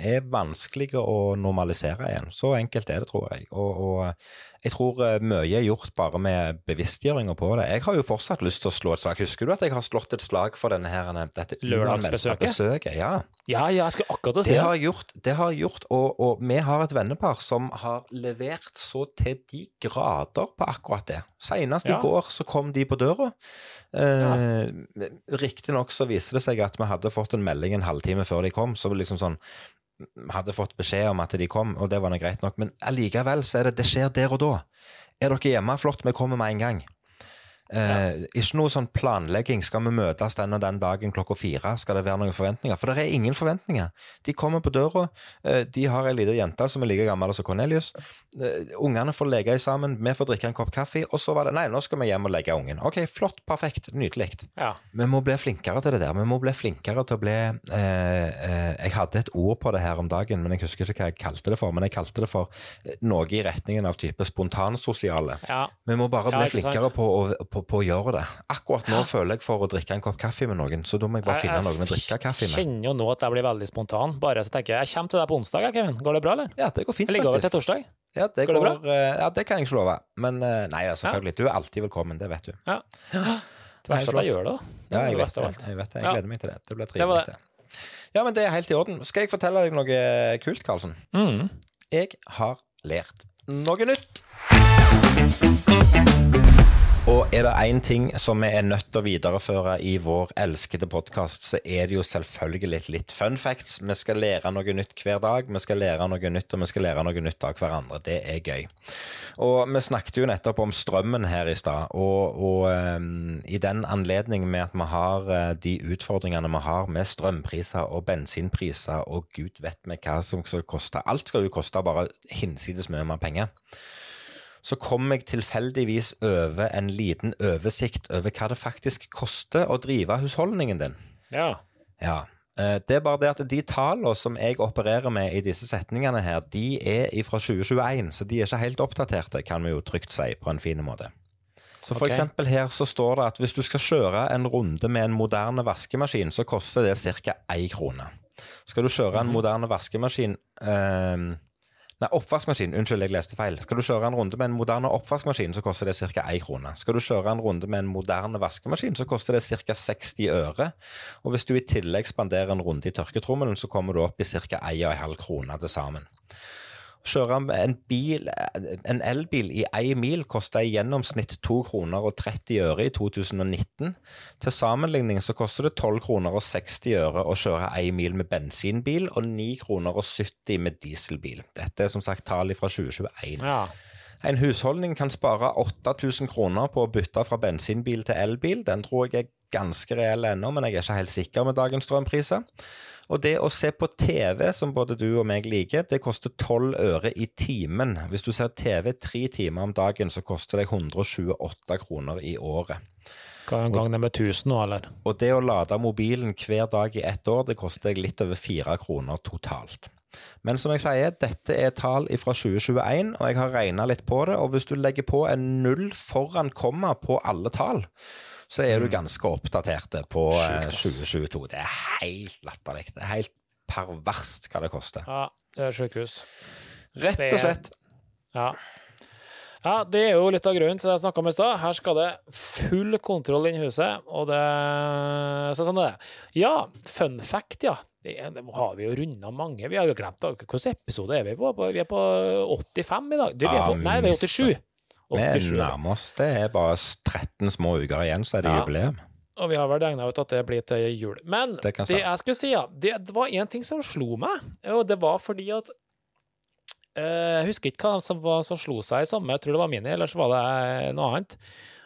er vanskelig å normalisere igjen. Så enkelt er det, tror jeg. Og, og jeg tror eh, mye er gjort bare med bevisstgjøringa på det. Jeg har jo fortsatt lyst til å slå et slag. Husker du at jeg har slått et slag for denne her, dette Lørdagsbesøket? Ja. Ja, ja, jeg skal akkurat si Det har jeg gjort, det har jeg gjort og, og vi har et vennepar som har levert så til de grader på akkurat det. Senest Ja. i går så kom de på døra. Eh, Riktignok så viste det seg at vi hadde fått en melding en halvtime før de kom, så liksom sånn hadde fått beskjed om at de kom, og det var nå greit nok, men allikevel så er det det skjer der og da. Er dere hjemme? Flott, vi kommer med en gang. Eh, Ikke noe sånn planlegging. Skal vi møtes den og den dagen klokka fire? Skal det være noen forventninger? For det er ingen forventninger. De kommer på døra. eh, De har ei lita jente som er like gammel som Cornelius. Eh, Ungene får leke sammen, vi får drikke en kopp kaffe, og så var det nei, nå skal vi hjem og legge ungen. Ok, flott, perfekt, nydelig. Ja. Vi må bli flinkere til det der. Vi må bli flinkere til å bli eh, eh, Jeg hadde et ord på det her om dagen, men jeg husker ikke hva jeg kalte det for. Men jeg kalte det for eh, noe i retningen av type spontansosiale. ja. Vi må bare bli ja, flinkere på å, på, på å gjøre det. Akkurat nå føler jeg for å drikke en kopp kaffe med noen, så da må jeg bare finne noen å drikke kaffe med. Jeg kjenner jo nå at jeg blir veldig spontan. Bare så tenker jeg jeg kommer til deg på onsdag, Kevin. Går det bra, eller? Ja, det går fint, Jeg ligger over til torsdag. Ja, det, Går det går, eh, ja, det kan jeg ikke love. Men eh, nei, selvfølgelig. Du er alltid velkommen, det vet du. Ja. Det Verst helt at jeg gjør det. Det Ja, jeg det vet jeg, det. Jeg vet det. Jeg gleder meg til det. Det blir Det var trivelig. det. det. Ja, men det er helt i orden. Skal jeg fortelle deg noe kult, Karlsen? Mm. Jeg har lært noe nytt. Og er det én ting som vi er nødt til å videreføre i vår elskede podkast, så er det jo selvfølgelig litt fun facts. Vi skal lære noe nytt hver dag. Vi skal lære noe nytt, og vi skal lære noe nytt av hverandre. Det er gøy. Og vi snakket jo nettopp om strømmen her i stad, og, og um, i den anledning med at vi har eh, de utfordringene vi har med strømpriser og bensinpriser, og gud vet vi hva som skal koste. Alt skal jo koste bare hinsides mye mer penger så kom jeg tilfeldigvis over en liten oversikt over hva det faktisk koster å drive husholdningen din. Ja. Ja. eh, Det er bare det at de tallene som jeg opererer med i disse setningene her, de er fra 2021, så de er ikke helt oppdaterte, kan vi jo trygt si på en fin måte. Så for okay. her så står det at hvis du skal kjøre en runde med en moderne vaskemaskin, så koster det ca. én krone. Skal du kjøre en moderne vaskemaskin eh, Nei, oppvaskmaskin. Unnskyld, jeg leste feil. Skal du kjøre en runde med en moderne oppvaskmaskin, så koster det ca. 1 krone. Skal du kjøre en runde med en moderne vaskemaskin, så koster det ca. 60 øre. Og hvis du i tillegg spanderer en runde i tørketrommelen, så kommer du opp i ca. 1,5 kroner til sammen. Kjøre en bil, en elbil i én mil koster i gjennomsnitt 2 kroner og 30 øre i 2019. Til sammenligning så koster det 12 kroner og 60 øre å kjøre én mil med bensinbil, og 9 kroner og 70 med dieselbil. Dette er som sagt tall fra 2021. ja. En husholdning kan spare 8000 kroner på å bytte fra bensinbil til elbil. Den tror jeg er ganske reelle ennå, men jeg er ikke helt sikker med dagens strømpriser. Og det å se på TV, som både du og meg liker, det koster 12 øre i timen. Hvis du ser TV tre timer om dagen, så koster det 128 kroner i året. Hva en gang det med 1000 nå, eller? Og det å lade mobilen hver dag i ett år, det koster litt over fire kroner totalt. Men som jeg sier, dette er tall fra 2021, og jeg har regna litt på det. Og hvis du legger på en null foran komma på alle tall, så er du ganske oppdaterte på eh, 2022. Det er helt latterlig. Det er helt perverst hva det koster. Ja, det er sykehus. Rett Det og er- slett. Ja. ja, det er jo litt av grunnen til det jeg snakka om i stad. Her skal det full kontroll inn i huset, og det Så sånn er det. Ja, fun fact, ja. Det, er- det har vi jo runda mange. Vi har jo glemt. Hvilken episode er vi på? på? Vi er på 85 i dag. Du, vi er på, nei, vi er 87. Vi 87 nærmer oss. Det er bare 13 små uker igjen, så er det Ja. jubileum. Og vi har vel regna ut at det blir til jul. Men Det det jeg skulle si, ja, det, det var én ting som slo meg, og det var fordi at eh, Jeg husker ikke hva som, var, som slo seg i sommer, jeg tror det var Mini, eller så var det noe annet.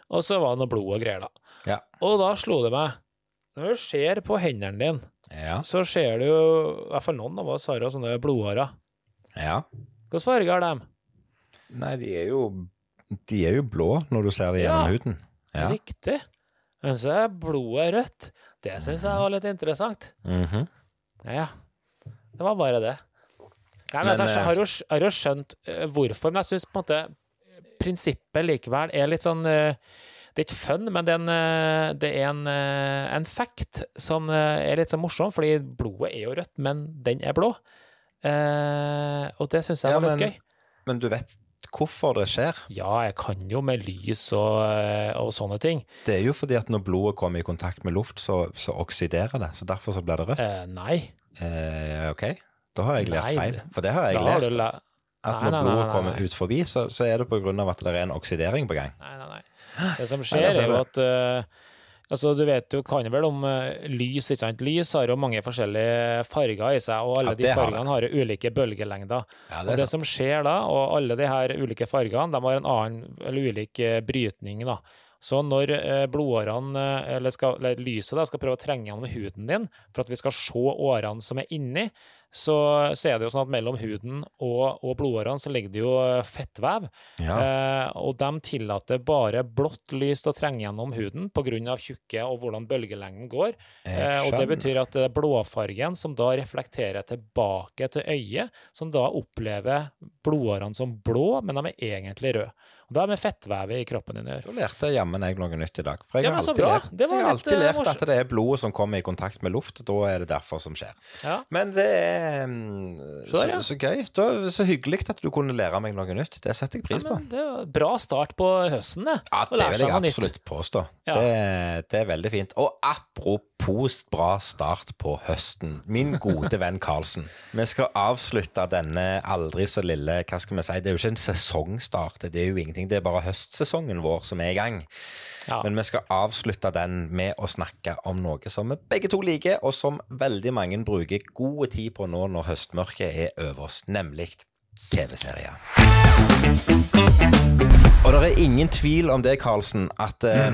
Og så var det noe blod og greier, da. Ja. Og da slo det meg Når du ser på hendene dine, Ja. så ser du jo I hvert fall noen av oss har jo sånne blodårer. ja. Hvilken farge har de? Nei, de er jo De er jo blå når du ser det gjennom Ja. huden. Ja. Riktig. Men så er blodet rødt. Det syns jeg var litt interessant. Mhm. Ja, det var bare det. Nei, men, Men, jeg eh, har jo, har jo skjønt eh, hvorfor, men jeg syns på en måte prinsippet likevel er litt sånn eh, Det er ikke fun, men det er en, eh, det er en, eh, en fact som eh, er litt sånn morsom, fordi blodet er jo rødt, men den er blå. Eh, og det syns jeg Ja, var litt men- gøy. Men du vet hvorfor det skjer? Ja, jeg kan jo med lys og, eh, og sånne ting. Det er jo fordi at når blodet kommer i kontakt med luft, så, så oksiderer det. Så derfor så blir det rødt. Eh, nei. Eh, ok, da har jeg lært Nei, feil. For det har jeg Da lært. Har. At når nei, nei, blodet kommer ut forbi, så, så er det av at det er en oksidering på gang. Nei, nei, nei. Det som skjer, er jo at eh, Altså, du vet jo, kan vel om uh, lys, ikke sant? Lys har jo mange forskjellige farger i seg, og alle Ja, de fargene har har jo ulike bølgelengder. Ja, Og det det er sant. som skjer da, og alle de her ulike fargene, de har en annen, eller ulik eh, brytning, da. Så når eh, blodårene, eller, skal, eller lyset da, skal prøve å trenge gjennom huden din, for at vi skal se årene som er inni, så, så er det jo sånn at mellom huden og, og blodårene så ligger det jo eh, fettvev. Ja. Eh, og de tillater bare blått lys til å trenge gjennom huden pga. tjukke og hvordan bølgelengden går. Eh, og det betyr at det er blåfargen som da reflekterer tilbake til øyet, som da opplever blodårene som blå, men de er egentlig røde. Har med fettvevet i kroppen din gjør? Da lærte jammen jeg noe nytt i dag. For jeg Ja, har alltid, lært, Det jeg har alltid litt, lært at det er blodet som kommer i kontakt med luft. Da er det derfor som skjer. Ja. Men det er mm, Så så, så gøy. Da, så hyggelig at du kunne lære meg noe nytt. Det setter jeg Ja, pris på. det er bra start på høsten, det. Ja, det vil jeg absolutt nytt. påstå. Ja. Det, det er veldig fint. Og apropos bra start på høsten. Min gode venn Karlsen. Vi skal avslutte denne aldri så lille Hva skal vi si? Det er jo ikke en sesongstart. Det er jo ingenting. Det er bare høstsesongen vår som er i gang. Ja. Men vi skal avslutte den med å snakke om noe som vi begge to liker, og som veldig mange bruker god tid på nå når høstmørket er over oss, nemlig TV-serier. Og det er ingen tvil om det, Karlsen, at eh,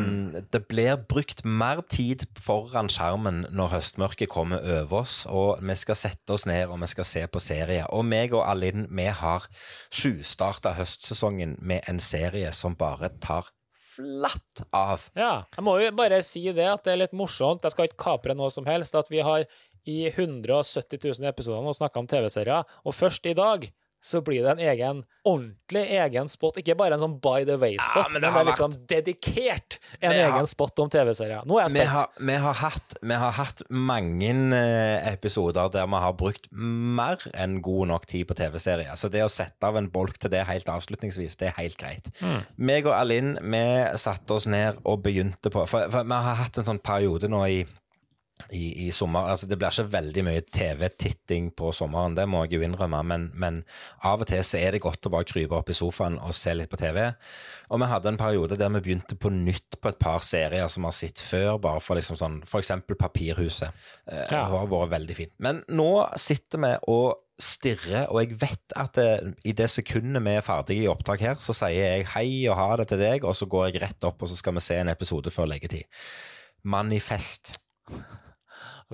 det blir brukt mer tid foran skjermen når høstmørket kommer over oss, og vi skal sette oss ned og vi skal se på serier. Og meg og Alin, vi har tjuvstarta høstsesongen med en serie som bare tar flatt av. Ja, jeg må jo bare si det at det er litt morsomt. Jeg skal ikke kapre noe som helst. At vi har i 170 000 episoder nå snakka om TV-serier, og først i dag så blir det en egen, ordentlig egen spot. Ikke bare en sånn by the way-spot, Ja, men men, liksom dedikert en Vi har- egen spot om TV-serier. Nå er jeg Vi har, vi, har hatt, vi har hatt mange eh, episoder der vi har brukt mer enn god nok tid på TV-serier. Så det å sette av en bolk til det helt avslutningsvis, det er helt greit. Meg og Alin, vi satte oss ned og begynte på For, for vi har hatt en sånn periode nå i i, i sommer. Altså, det blir ikke veldig mye TV-titting på sommeren, det må jeg jo innrømme, men, men av og til så er det godt å bare krype opp i sofaen og se litt på TV. Og vi hadde en periode der vi begynte på nytt på et par serier som vi har sett før, bare for liksom sånn, eksempel Papirhuset. Eh, Ja. Det har vært veldig fint. Men nå sitter vi og stirrer, og jeg vet at det, i det sekundet vi er ferdige i opptak her, så sier jeg hei og ha det til deg, og så går jeg rett opp, og så skal vi se en episode før leggetid. Manifest.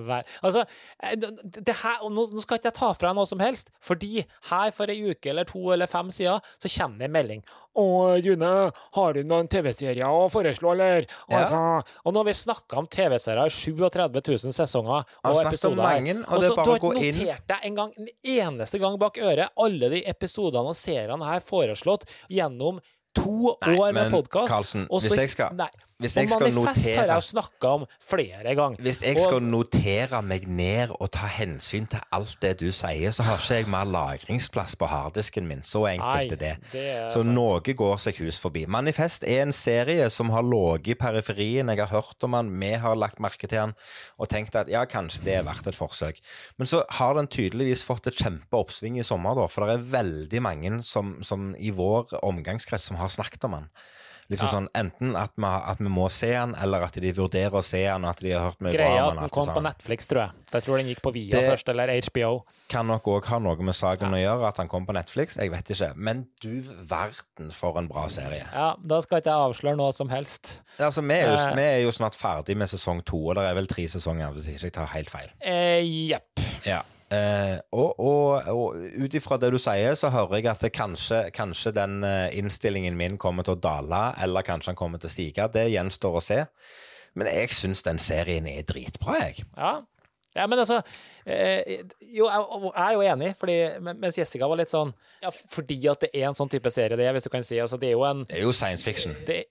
Vær. Altså, eh, det her, nå, nå skal ikke jeg ta fra deg noe som helst, fordi her for ei uke eller to eller fem siden så kommer det en melding. 'Å, June, har du noen TV-serier å foreslå, eller?' Ja. Altså, og nå har vi snakka om TV-serier i 37 000 sesonger og episoder mange, og så du har ikke notert deg en gang, en eneste gang bak øret alle de episodene og seriene her foreslått gjennom to Nei, år med men. Karlsen, hvis jeg skal- Nei. Hvis Og jeg skal Manifest har jeg jo snakka om flere ganger. Hvis jeg Og- skal notere meg ned og ta hensyn til alt det du sier, så har ikke jeg mer lagringsplass på harddisken min. Så enkelt er det. det er Så sant. noe går seg hus forbi. Manifest er en serie som har ligget i periferien. Jeg har hørt om den, vi har lagt merke til den og tenkt at ja, kanskje det er verdt et forsøk. Men så har den tydeligvis fått et kjempeoppsving i sommer, da, for det er veldig mange som, som i vår omgangskrets som har snakket om den. Liksom Ja. sånn, Enten at vi, at vi må se den, eller at de vurderer å se den, og at de har hørt mye bra Greia at den. kom sånn. på. Netflix, tror jeg. Jeg tror den gikk på Via Det- først, eller HBO. Kan nok òg ha noe med saken å gjøre, at han kom på Netflix. Jeg vet ikke. Men du verden for en bra serie. Ja, Da skal ikke jeg avsløre noe som helst. Altså, vi, er jo, Eh. vi er jo snart ferdig med sesong to, og det er vel tre sesonger, hvis ikke jeg tar helt feil. Eh, Jepp. Ja. Eh, og og, og ut ifra det du sier, så hører jeg at det kanskje, kanskje den eh, innstillingen min kommer til å dale, eller kanskje den kommer til å stige. Det gjenstår å se. Men jeg syns den serien er dritbra, jeg. Ja. ja, men altså eh, Jo, jeg, er jo enig, fordi, mens Jessica var litt sånn Ja, fordi at det er en sånn type serie, det er, hvis du kan si. Altså, det er jo en Det er jo science fiction. det,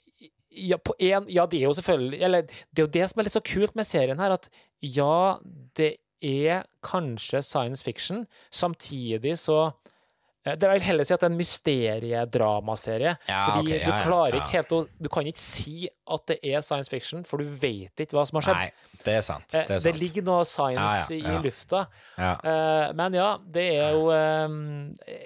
ja, på en, ja, det er jo selvfølgelig Eller det er jo det som er litt så kult med serien her, at ja, det er kanskje science fiction, samtidig så det er vel heller si at det er en mysteriedramaserie. Ja, fordi okay, ja, du klarer ikke helt å Du kan ikke si at det er science fiction, for du vet ikke hva som har skjedd. Nei, det er sant. Eh, Det er det ligger noe science i lufta. Ja. Eh, men ja, det er jo eh,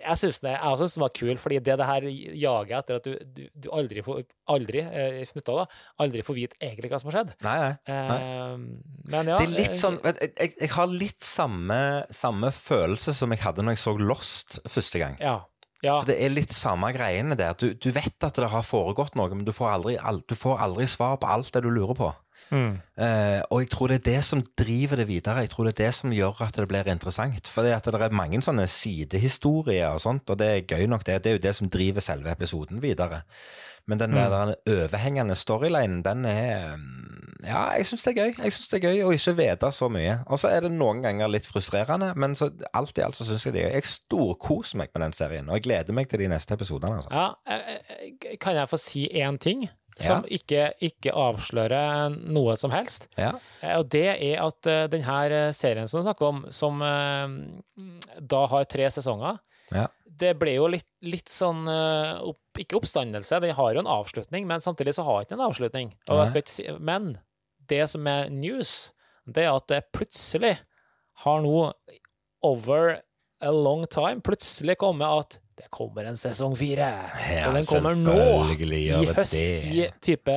Jeg syns det, den var kul, fordi det det her jaget etter at du, du, du aldri får Aldri, eh, da, aldri får vite egentlig hva som har skjedd. Nei, nei. nei. Eh, men ja Det er litt eh, sånn jeg, jeg, jeg har litt samme, samme følelse som jeg hadde når jeg så Lost første gang. Ja. ja. For Det er litt samme greiene der. Du, du vet at det har foregått noe, men du får aldri, du får aldri svar på alt det du lurer på. Mm. Eh, og jeg tror det er det som driver det videre. Jeg tror det er det som gjør at det blir interessant. For det, er mange sånne sidehistorier og sånt, og det er gøy nok, det. Det er jo det som driver selve episoden videre. Men den der, Mm. der overhengende storylinen, den er Ja, jeg syns det er gøy. Jeg synes det er gøy å ikke vite så mye. Og så er det noen ganger litt frustrerende, men så alt i alt så syns jeg det er gøy. Jeg storkoser meg med den serien, og jeg gleder meg til de neste episodene. Altså. ja. eh, eh, Kan jeg få si én ting? Som ikke, ikke avslører noe som helst. Ja. Eh, Og det er at uh, denne serien som du snakker om, som eh, da har tre sesonger Ja. Det ble jo litt, litt sånn eh, opp, Ikke oppstandelse, den har jo en avslutning, men samtidig så har den ikke en avslutning. Og jeg skal ikke si, men det som er news, det er at det plutselig har nå, over a long time, plutselig kommet at det kommer en sesong fire. Ja, og den kommer nå, i høst, det. i type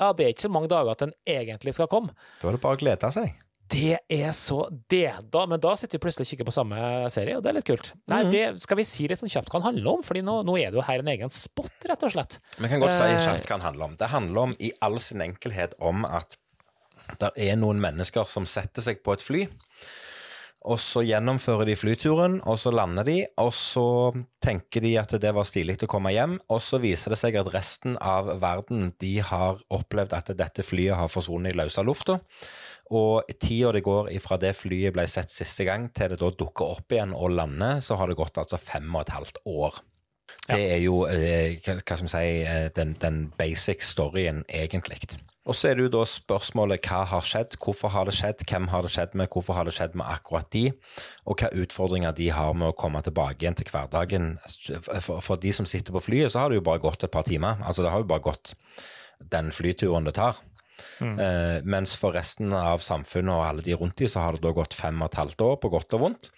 Ja, det er ikke så mange dager at den egentlig skal komme. Da er det bare å glede seg. Det er så det, da, Men da sitter vi plutselig og kikker på samme serie, og det er litt kult. Nei, Mhm. det skal vi si litt sånn kjapt hva den handler om, Fordi nå, nå er det jo her en egen spot, rett og slett. Vi kan godt si Eh, kjapt hva den handler om. Det handler om i all sin enkelhet om at det er noen mennesker som setter seg på et fly, og så gjennomfører de flyturen, og så lander de, og så tenker de at det var stilig å komme hjem, og så viser det seg at resten av verden de har opplevd at dette flyet har forsvunnet i løse lufta. Og tida det går ifra det flyet ble sett siste gang til det da dukker opp igjen og lander, så har det gått altså fem og et halvt år. Det er jo eh, hva skal vi si, eh, den, den basic storyen, egentlig. Og så er det jo da spørsmålet hva har skjedd, hvorfor har det skjedd, hvem har det skjedd med, hvorfor har det skjedd med akkurat de, og hva utfordringer de har med å komme tilbake igjen til hverdagen. For, for de som sitter på flyet, så har det jo bare gått et par timer. Altså det har jo bare gått den flyturen det tar. Eh, mens for resten av samfunnet og alle de rundt de, så har det da gått fem og et halvt år, på godt og vondt.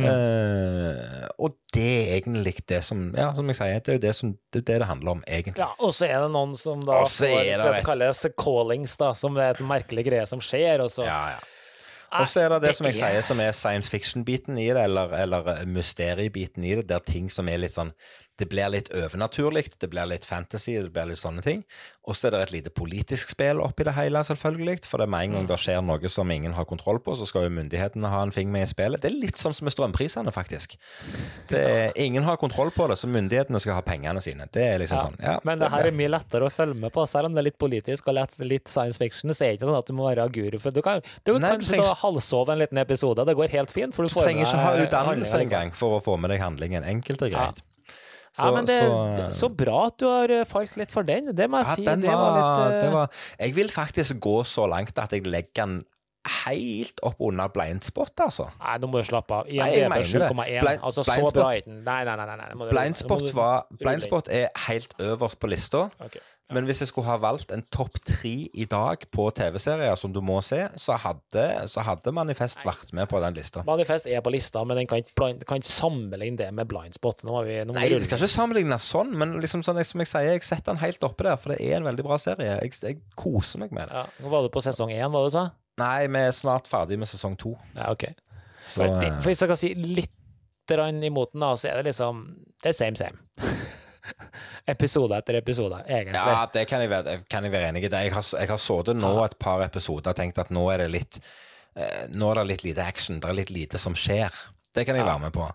Eh, og det er egentlig det som Ja, som jeg sier, det er jo det som, det, er det, det handler om, egentlig. Ja, Og så er det noen som da får det det som kalles callings, da, som er et merkelig greie som skjer, og så Ja, ja. Og så er det det som jeg er- sier, som er science fiction-biten i det, eller, eller mysteriebiten i det, der ting som er litt sånn det blir litt overnaturlig, det blir litt fantasy, det blir litt sånne ting. Og så er det et lite politisk spill oppi det hele, selvfølgelig. For det er med en gang det skjer noe som ingen har kontroll på, så skal jo myndighetene ha en finger med i spillet. Det er litt sånn som med strømprisene, faktisk. Det er, ingen har kontroll på det, så myndighetene skal ha pengene sine. Det er liksom Ja, sånn. Ja, Men det her er mye lettere å følge med på, selv om det er litt politisk og litt science fiction. Så er det ikke sånn at du må være guru. For du kan, du Nei, kan du trenger- halvsove en liten episode. Det går helt fint. For du, Du får trenger ikke ha utdannelse engang for å få med deg handlingen. Enkelt og greit. ja, men det, så- det- så bra at du har eh, falt litt for den. Det må jeg Ja, si. det var litt eh, det var, Jeg vil faktisk gå så langt at jeg legger den helt opp under blindspot, altså. Nei, nå må du slappe av. Nei, jeg IMDb mener 7,1. Blind- Altså, så blindspot- bra er den. Nei, nei, nei. nei, nei. Blindspot, var, blindspot er helt øverst på lista. Ok. Men hvis jeg skulle ha valgt en topp tre i dag på TV-serier som du må se, så hadde, så hadde Manifest vært med på den lista. Manifest er på lista, men den kan ikke, sammenligne det med blindspot. Nå vi, nå Nei, det skal ikke sammenlignes sånn, men liksom sånn, som jeg sier, jeg setter den helt oppe der, for det er en veldig bra serie. Jeg, jeg koser meg med det. Ja, nå var du på sesong én, hva du sa? Nei, vi er snart ferdig med sesong to. Ja, ok. Så For, det, eh, for hvis jeg kan si litt imot den, da, så er det liksom Det er same, same. [laughs] [laughs] episode etter episode, egentlig. Ja, det kan jeg være, kan jeg være enig i. Jeg har, jeg har sittet nå et par episoder og tenkt at nå er det litt eh, Nå er det litt lite action. Det er litt lite som skjer. Det kan jeg Ja. være med på.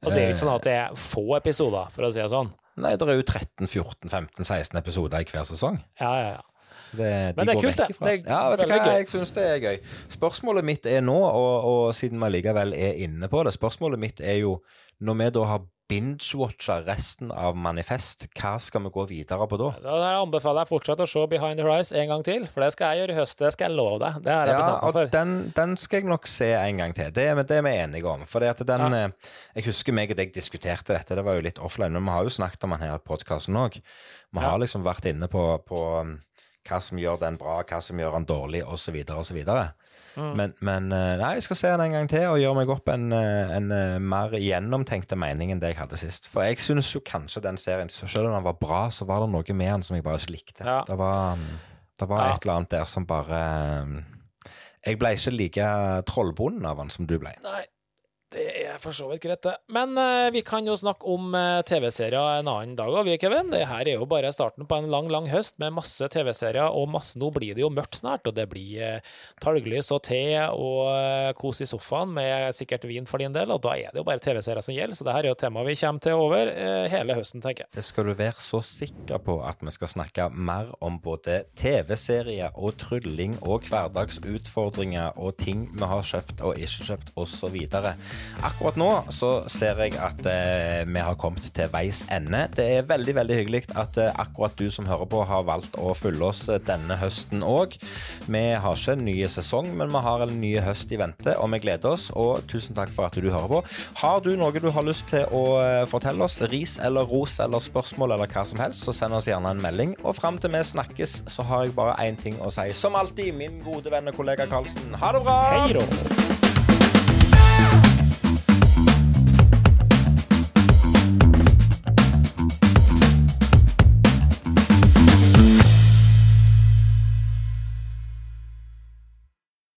Og det er jo ikke sånn at det er få episoder, for å si det sånn. Nei, det er jo 13-14-15-16 episoder i hver sesong. Ja, ja, ja. Det, Men de det er kult, det. Det er ja, vet du hva, gøy. jeg syns det er gøy. Spørsmålet mitt er nå, og, og siden vi likevel er inne på det, spørsmålet mitt er jo når vi da har binge-watcha resten av Manifest, hva skal vi gå videre på da? Da anbefaler jeg fortsatt å se Behind the Rise en gang til, for det skal jeg gjøre i høst. Det skal jeg love deg. Det har jeg Ja, bestemt meg for. den, den skal jeg nok se en gang til. Det, er- det er vi enige om. For den, Ja. eh, Jeg husker meg og deg diskuterte dette, det var jo litt offline, men vi har jo snakket om den her i podkasten òg. Vi Ja. har liksom vært inne på, på um, hva som gjør den bra, hva som gjør den dårlig, osv., osv. Mm. Men, men eh, nei, jeg skal se den en gang til og gjøre meg opp en, eh, en eh, mer gjennomtenkte mening enn det jeg hadde sist. For jeg synes jo kanskje den serien, så selv om den var bra, så var det noe med den som jeg bare ikke likte. Ja. Det var, um, det var Ja. et eller annet der som bare um, Jeg ble ikke like trollbonden av den som du ble. Nei, det er for så vidt greit, det. Men eh, vi kan jo snakke om eh, TV-serier en annen dag òg, vi, Kevin. Det her er jo bare starten på en lang, lang høst med masse TV-serier, og masse Nå blir det jo mørkt snart, og det blir uh, talglys og te og eh, kos i sofaen med sikkert vin for din del, og da er det jo bare TV-serier som gjelder, så det her er jo et tema vi kommer til over eh, hele høsten, tenker jeg. Det skal du være så sikker på at vi skal snakke mer om både TV-serier og trylling og hverdagsutfordringer og ting vi har kjøpt og ikke kjøpt osv. Akkurat nå så ser jeg at eh, vi har kommet til veis ende. Det er veldig veldig hyggelig at eh, akkurat du som hører på har valgt å følge oss eh, denne høsten òg. Vi har ikke en ny sesong, men vi har en ny høst i vente, og vi gleder oss. Og tusen takk for at du hører på. Har du noe du har lyst til å fortelle oss, ris eller ros eller spørsmål eller hva som helst, så send oss gjerne en melding. Og fram til vi snakkes, så har jeg bare én ting å si. Som alltid, min gode venn og kollega Karlsen. Ha det bra! Hei rå!